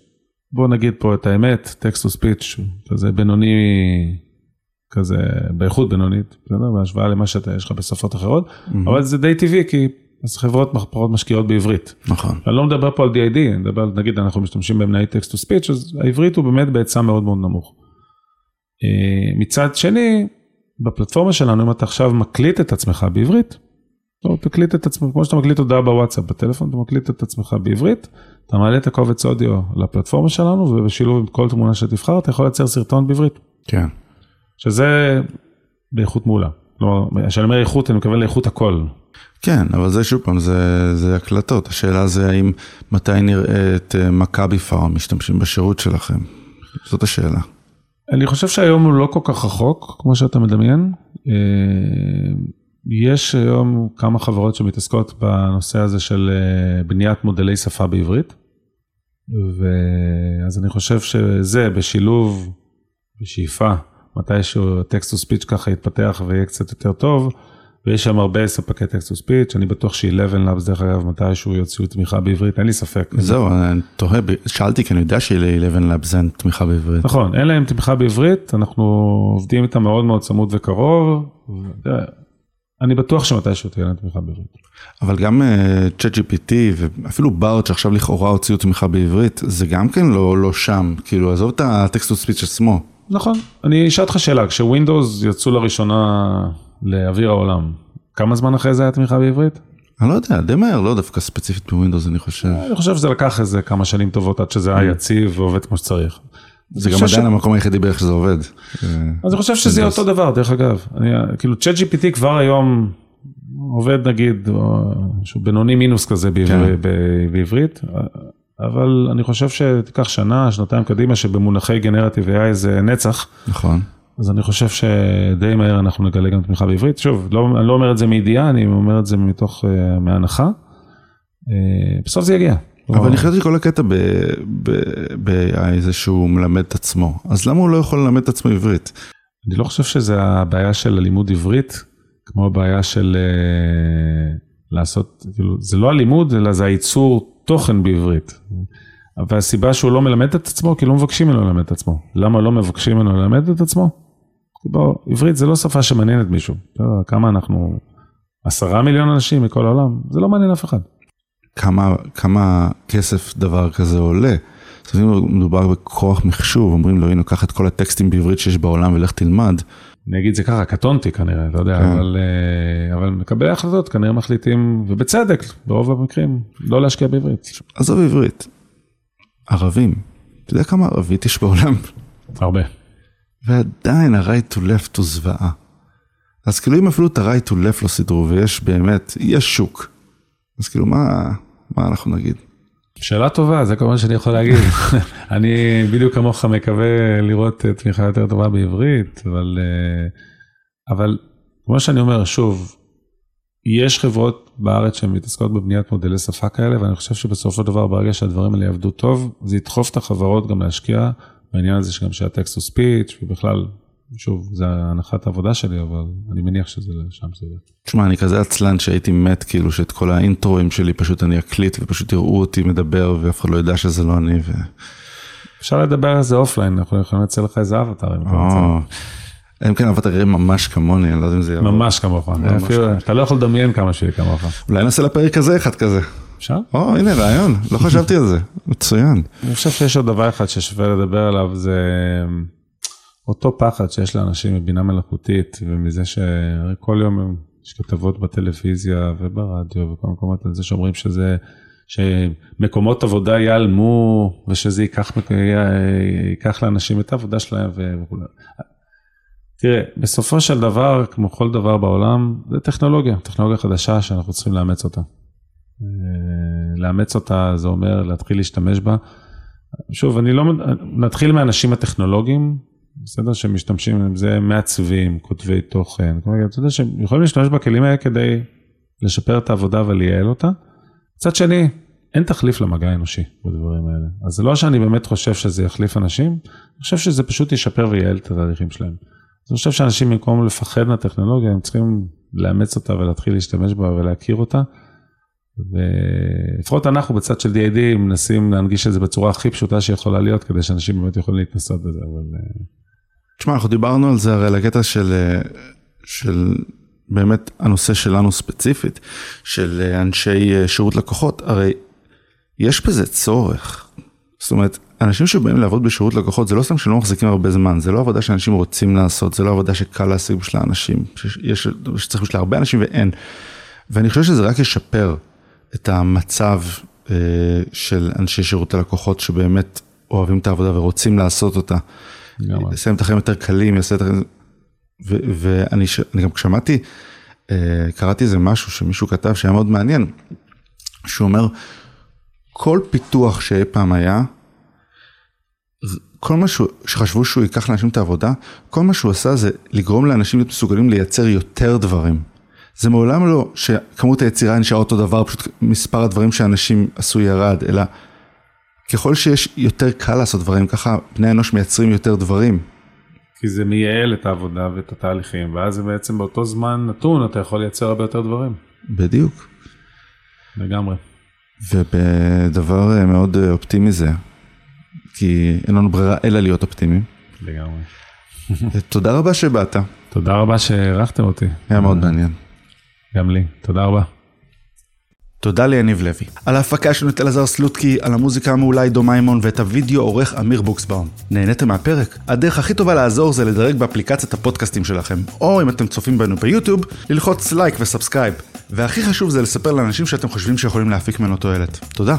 בוא נגיד פה את האמת, text to speech, זה בינוני כזה באיכות בינונית, בסדר? בהשוואה למה שאתה, יש לך בשפות אחרות, mm-hmm. אבל זה די טבעי, כי אז חברות פחות משקיעות בעברית. נכון. אני לא מדבר פה על DID, אני מדבר, נגיד אנחנו משתמשים במנועי text to speech, אז העברית הוא באמת בהיצע מאוד מאוד נמוך. אה, מצד שני, בפלטפורמה שלנו, אם אתה עכשיו מקליט את עצמך בעברית, או תקליט את עצמך, כמו שאתה מקליט הודעה בוואטסאפ בטלפון, אתה מקליט את עצמך בעברית, אתה מעלה את הקובץ אודיו לפלטפורמה שלנו, ובשילוב עם כל תמונה שתבחר, אתה יכול לייצר סרטון בעברית. כן. שזה באיכות מעולה. כלומר, כשאני אומר איכות, אני מתכוון לאיכות הכל. כן, אבל זה שוב פעם, זה, זה הקלטות. השאלה זה האם, מתי נראה את אה, מכבי פארם משתמשים בשירות שלכם? זאת השאלה. אני חושב שהיום הוא לא כל כך רחוק, כמו שאתה מדמיין. אה, יש היום כמה חברות שמתעסקות בנושא הזה של אה, בניית מודלי שפה בעברית. ואז אני חושב שזה בשילוב, בשאיפה, מתישהו text to speech ככה יתפתח ויהיה קצת יותר טוב, ויש שם הרבה ספקי text to speech, אני בטוח ש-11 לאבס דרך אגב מתישהו יוציאו תמיכה בעברית, אין לי ספק. זהו, אני תוהה, שאלתי כי אני יודע של-11 לאבס אין תמיכה בעברית. נכון, אין להם תמיכה בעברית, אנחנו עובדים איתם מאוד מאוד צמוד וקרוב. אני בטוח שמתישהו תהיה להם תמיכה בעברית. אבל גם צ'אט uh, GPT ואפילו בארט שעכשיו לכאורה הוציאו תמיכה בעברית, זה גם כן לא, לא שם, כאילו עזוב את הטקסט טו ספיץ' עצמו. נכון, אני אשאל אותך שאלה, כשווינדוס יצאו לראשונה לאוויר העולם, כמה זמן אחרי זה היה תמיכה בעברית? אני לא יודע, די מהר, לא דווקא ספציפית בווינדוס אני חושב. אני חושב שזה לקח איזה כמה שנים טובות עד שזה היה mm. יציב ועובד כמו שצריך. זה גם עדיין המקום היחידי בערך שזה עובד. אז אני חושב שזה אותו דבר, דרך אגב. כאילו צ'אט GPT כבר היום עובד נגיד, שהוא בינוני מינוס כזה כן. בעברית. אבל אני חושב שתיקח שנה, שנתיים קדימה, שבמונחי גנרטיב AI זה נצח. נכון. אז אני חושב שדי מהר אנחנו נגלה גם תמיכה בעברית. שוב, לא, אני לא אומר את זה מידיעה, אני אומר את זה מתוך, uh, מהנחה. Uh, בסוף זה יגיע. אבל אני חושב שכל הקטע ב-AI זה שהוא מלמד את עצמו, אז למה הוא לא יכול ללמד את עצמו עברית? אני לא חושב שזה הבעיה של הלימוד עברית, כמו הבעיה של uh, לעשות, כאילו, זה לא הלימוד, אלא זה הייצור תוכן בעברית. והסיבה שהוא לא מלמד את עצמו, כי לא מבקשים ממנו ללמד את עצמו. למה לא מבקשים ממנו ללמד את עצמו? בוא, עברית זה לא שפה שמעניינת מישהו. כמה אנחנו, עשרה מיליון אנשים מכל העולם, זה לא מעניין אף אחד. כמה, כמה כסף דבר כזה עולה? אם מדובר בכוח מחשוב, אומרים לו, הנה, קח את כל הטקסטים בעברית שיש בעולם ולך תלמד. אני אגיד זה ככה, קטונתי כנראה, אתה יודע, כן. אבל, אה, אבל מקבלי ההחלטות כנראה מחליטים, ובצדק, ברוב המקרים, לא להשקיע בעברית. עזוב עברית, ערבים, אתה יודע כמה ערבית יש בעולם? הרבה. ועדיין ה-right to left הוא זוועה. אז כאילו אם אפילו את ה-right to left לא סידרו, ויש באמת, יש שוק, אז כאילו, מה, מה אנחנו נגיד? שאלה טובה, זה כל מה שאני יכול להגיד. [LAUGHS] אני בדיוק כמוך מקווה לראות תמיכה יותר טובה בעברית, אבל, אה, אבל כמו שאני אומר, שוב, יש חברות בארץ שהן מתעסקות בבניית מודלי שפה כאלה, ואני חושב שבסופו של דבר, ברגע שהדברים האלה יעבדו טוב, זה ידחוף את החברות גם להשקיע בעניין הזה שגם שהטקסט הוא ספיץ', ובכלל, שוב, זה הנחת העבודה שלי, אבל אני מניח שזה שם זה יהיה. תשמע, אני כזה עצלן שהייתי מת, כאילו, שאת כל ה intro-אים שלי פשוט אני אקליט, ופשוט יראו אותי מדבר, ואף אחד לא ידע שזה לא אני. ו... אפשר לדבר על זה offline, אנחנו יכולים לייצר לך איזה אבטר אם אתה רוצה. אלא אם כן avatar-ים ממש כמוני, אני לא יודע אם זה יעבור. ממש כמוך, אתה לא יכול לדמיין כמה שיהיה כמוך. אולי נעשה לפרק הזה אחד כזה. אפשר? או, הנה, רעיון, לא חשבתי על זה. מצוין. אני חושב שיש עוד דבר אחד ששווה לדבר עליו, זה אותו פחד שיש לאנשים מבינה מלאכותית, ומזה שכל יום יש כתבות בטלוויזיה וברדיו וכל המקומות על זה שאומרים שזה, שמקומות עבודה ייעלמו, ושזה ייקח, ייקח לאנשים את העבודה שלהם וכו'. תראה, בסופו של דבר, כמו כל דבר בעולם, זה טכנולוגיה, טכנולוגיה חדשה שאנחנו צריכים לאמץ אותה. אה, לאמץ אותה זה אומר להתחיל להשתמש בה. שוב, אני לא, נתחיל מהאנשים הטכנולוגיים, בסדר? שמשתמשים עם זה, מעצבים, כותבי תוכן, כלומר, אתה יודע שהם יכולים להשתמש בכלים האלה כדי לשפר את העבודה ולייעל אותה. מצד שני, אין תחליף למגע האנושי בדברים האלה. אז זה לא שאני באמת חושב שזה יחליף אנשים, אני חושב שזה פשוט ישפר וייעל את התהליכים שלהם. אז אני חושב שאנשים במקום לפחד מהטכנולוגיה, הם צריכים לאמץ אותה ולהתחיל להשתמש בה ולהכיר אותה. ולפחות אנחנו בצד של D.A.D מנסים להנגיש את זה בצורה הכי פשוטה שיכולה להיות, כדי שאנשים באמת יכולים להתנסות בזה, אבל... אה, תשמע, אנחנו דיברנו על זה הרי על הקטע של, אה, של באמת הנושא שלנו ספציפית, של אה, אנשי שירות לקוחות, הרי יש בזה צורך. זאת אומרת, אנשים שבאים לעבוד בשירות לקוחות זה לא סתם שלא מחזיקים הרבה זמן, זה לא עבודה שאנשים רוצים לעשות, זה לא עבודה שקל להשיג בשביל האנשים, שיש, שצריך בשביל הרבה אנשים ואין. ואני חושב שזה רק ישפר את המצב אה, של אנשי שירות הלקוחות שבאמת אוהבים את העבודה ורוצים לעשות אותה. יעשה להם את החיים יותר קלים, יעשה את החיים... ואני ש- גם שמעתי, אה, קראתי איזה משהו שמישהו כתב שהיה מאוד מעניין, שהוא אומר, כל פיתוח שאי פעם היה, כל מה שחשבו שהוא ייקח לאנשים את העבודה, כל מה שהוא עשה זה לגרום לאנשים להיות מסוגלים לייצר יותר דברים. זה מעולם לא שכמות היצירה נשארה אותו דבר, פשוט מספר הדברים שאנשים עשו ירד, אלא ככל שיש יותר קל לעשות דברים, ככה בני אנוש מייצרים יותר דברים. כי זה מייעל את העבודה ואת התהליכים, ואז זה בעצם באותו זמן נתון, אתה יכול לייצר הרבה יותר דברים. בדיוק. לגמרי. ובדבר אה, מאוד אה, אופטימי זה, כי אין לנו ברירה אלא להיות אופטימיים. לגמרי. תודה רבה שבאת, תודה רבה שאירחתם אותי. היה מאוד מעניין. גם לי. תודה רבה. תודה ליניב לוי. על ההפקה יש לנו את אלעזר סלוטקי, על המוזיקה המעולה עידו מימון ואת הוידאו עורך אמיר בוקסבאום. נהניתם מהפרק? הדרך הכי טובה לעזור זה לדרג באפליקציית הפודקאסטים שלכם, או אם אתם צופים בנו ביוטיוב, ללחוץ לייק ו subscribe. והכי חשוב זה לספר לאנשים שאתם חושבים שיכולים להפיק ממנו תועלת. תודה.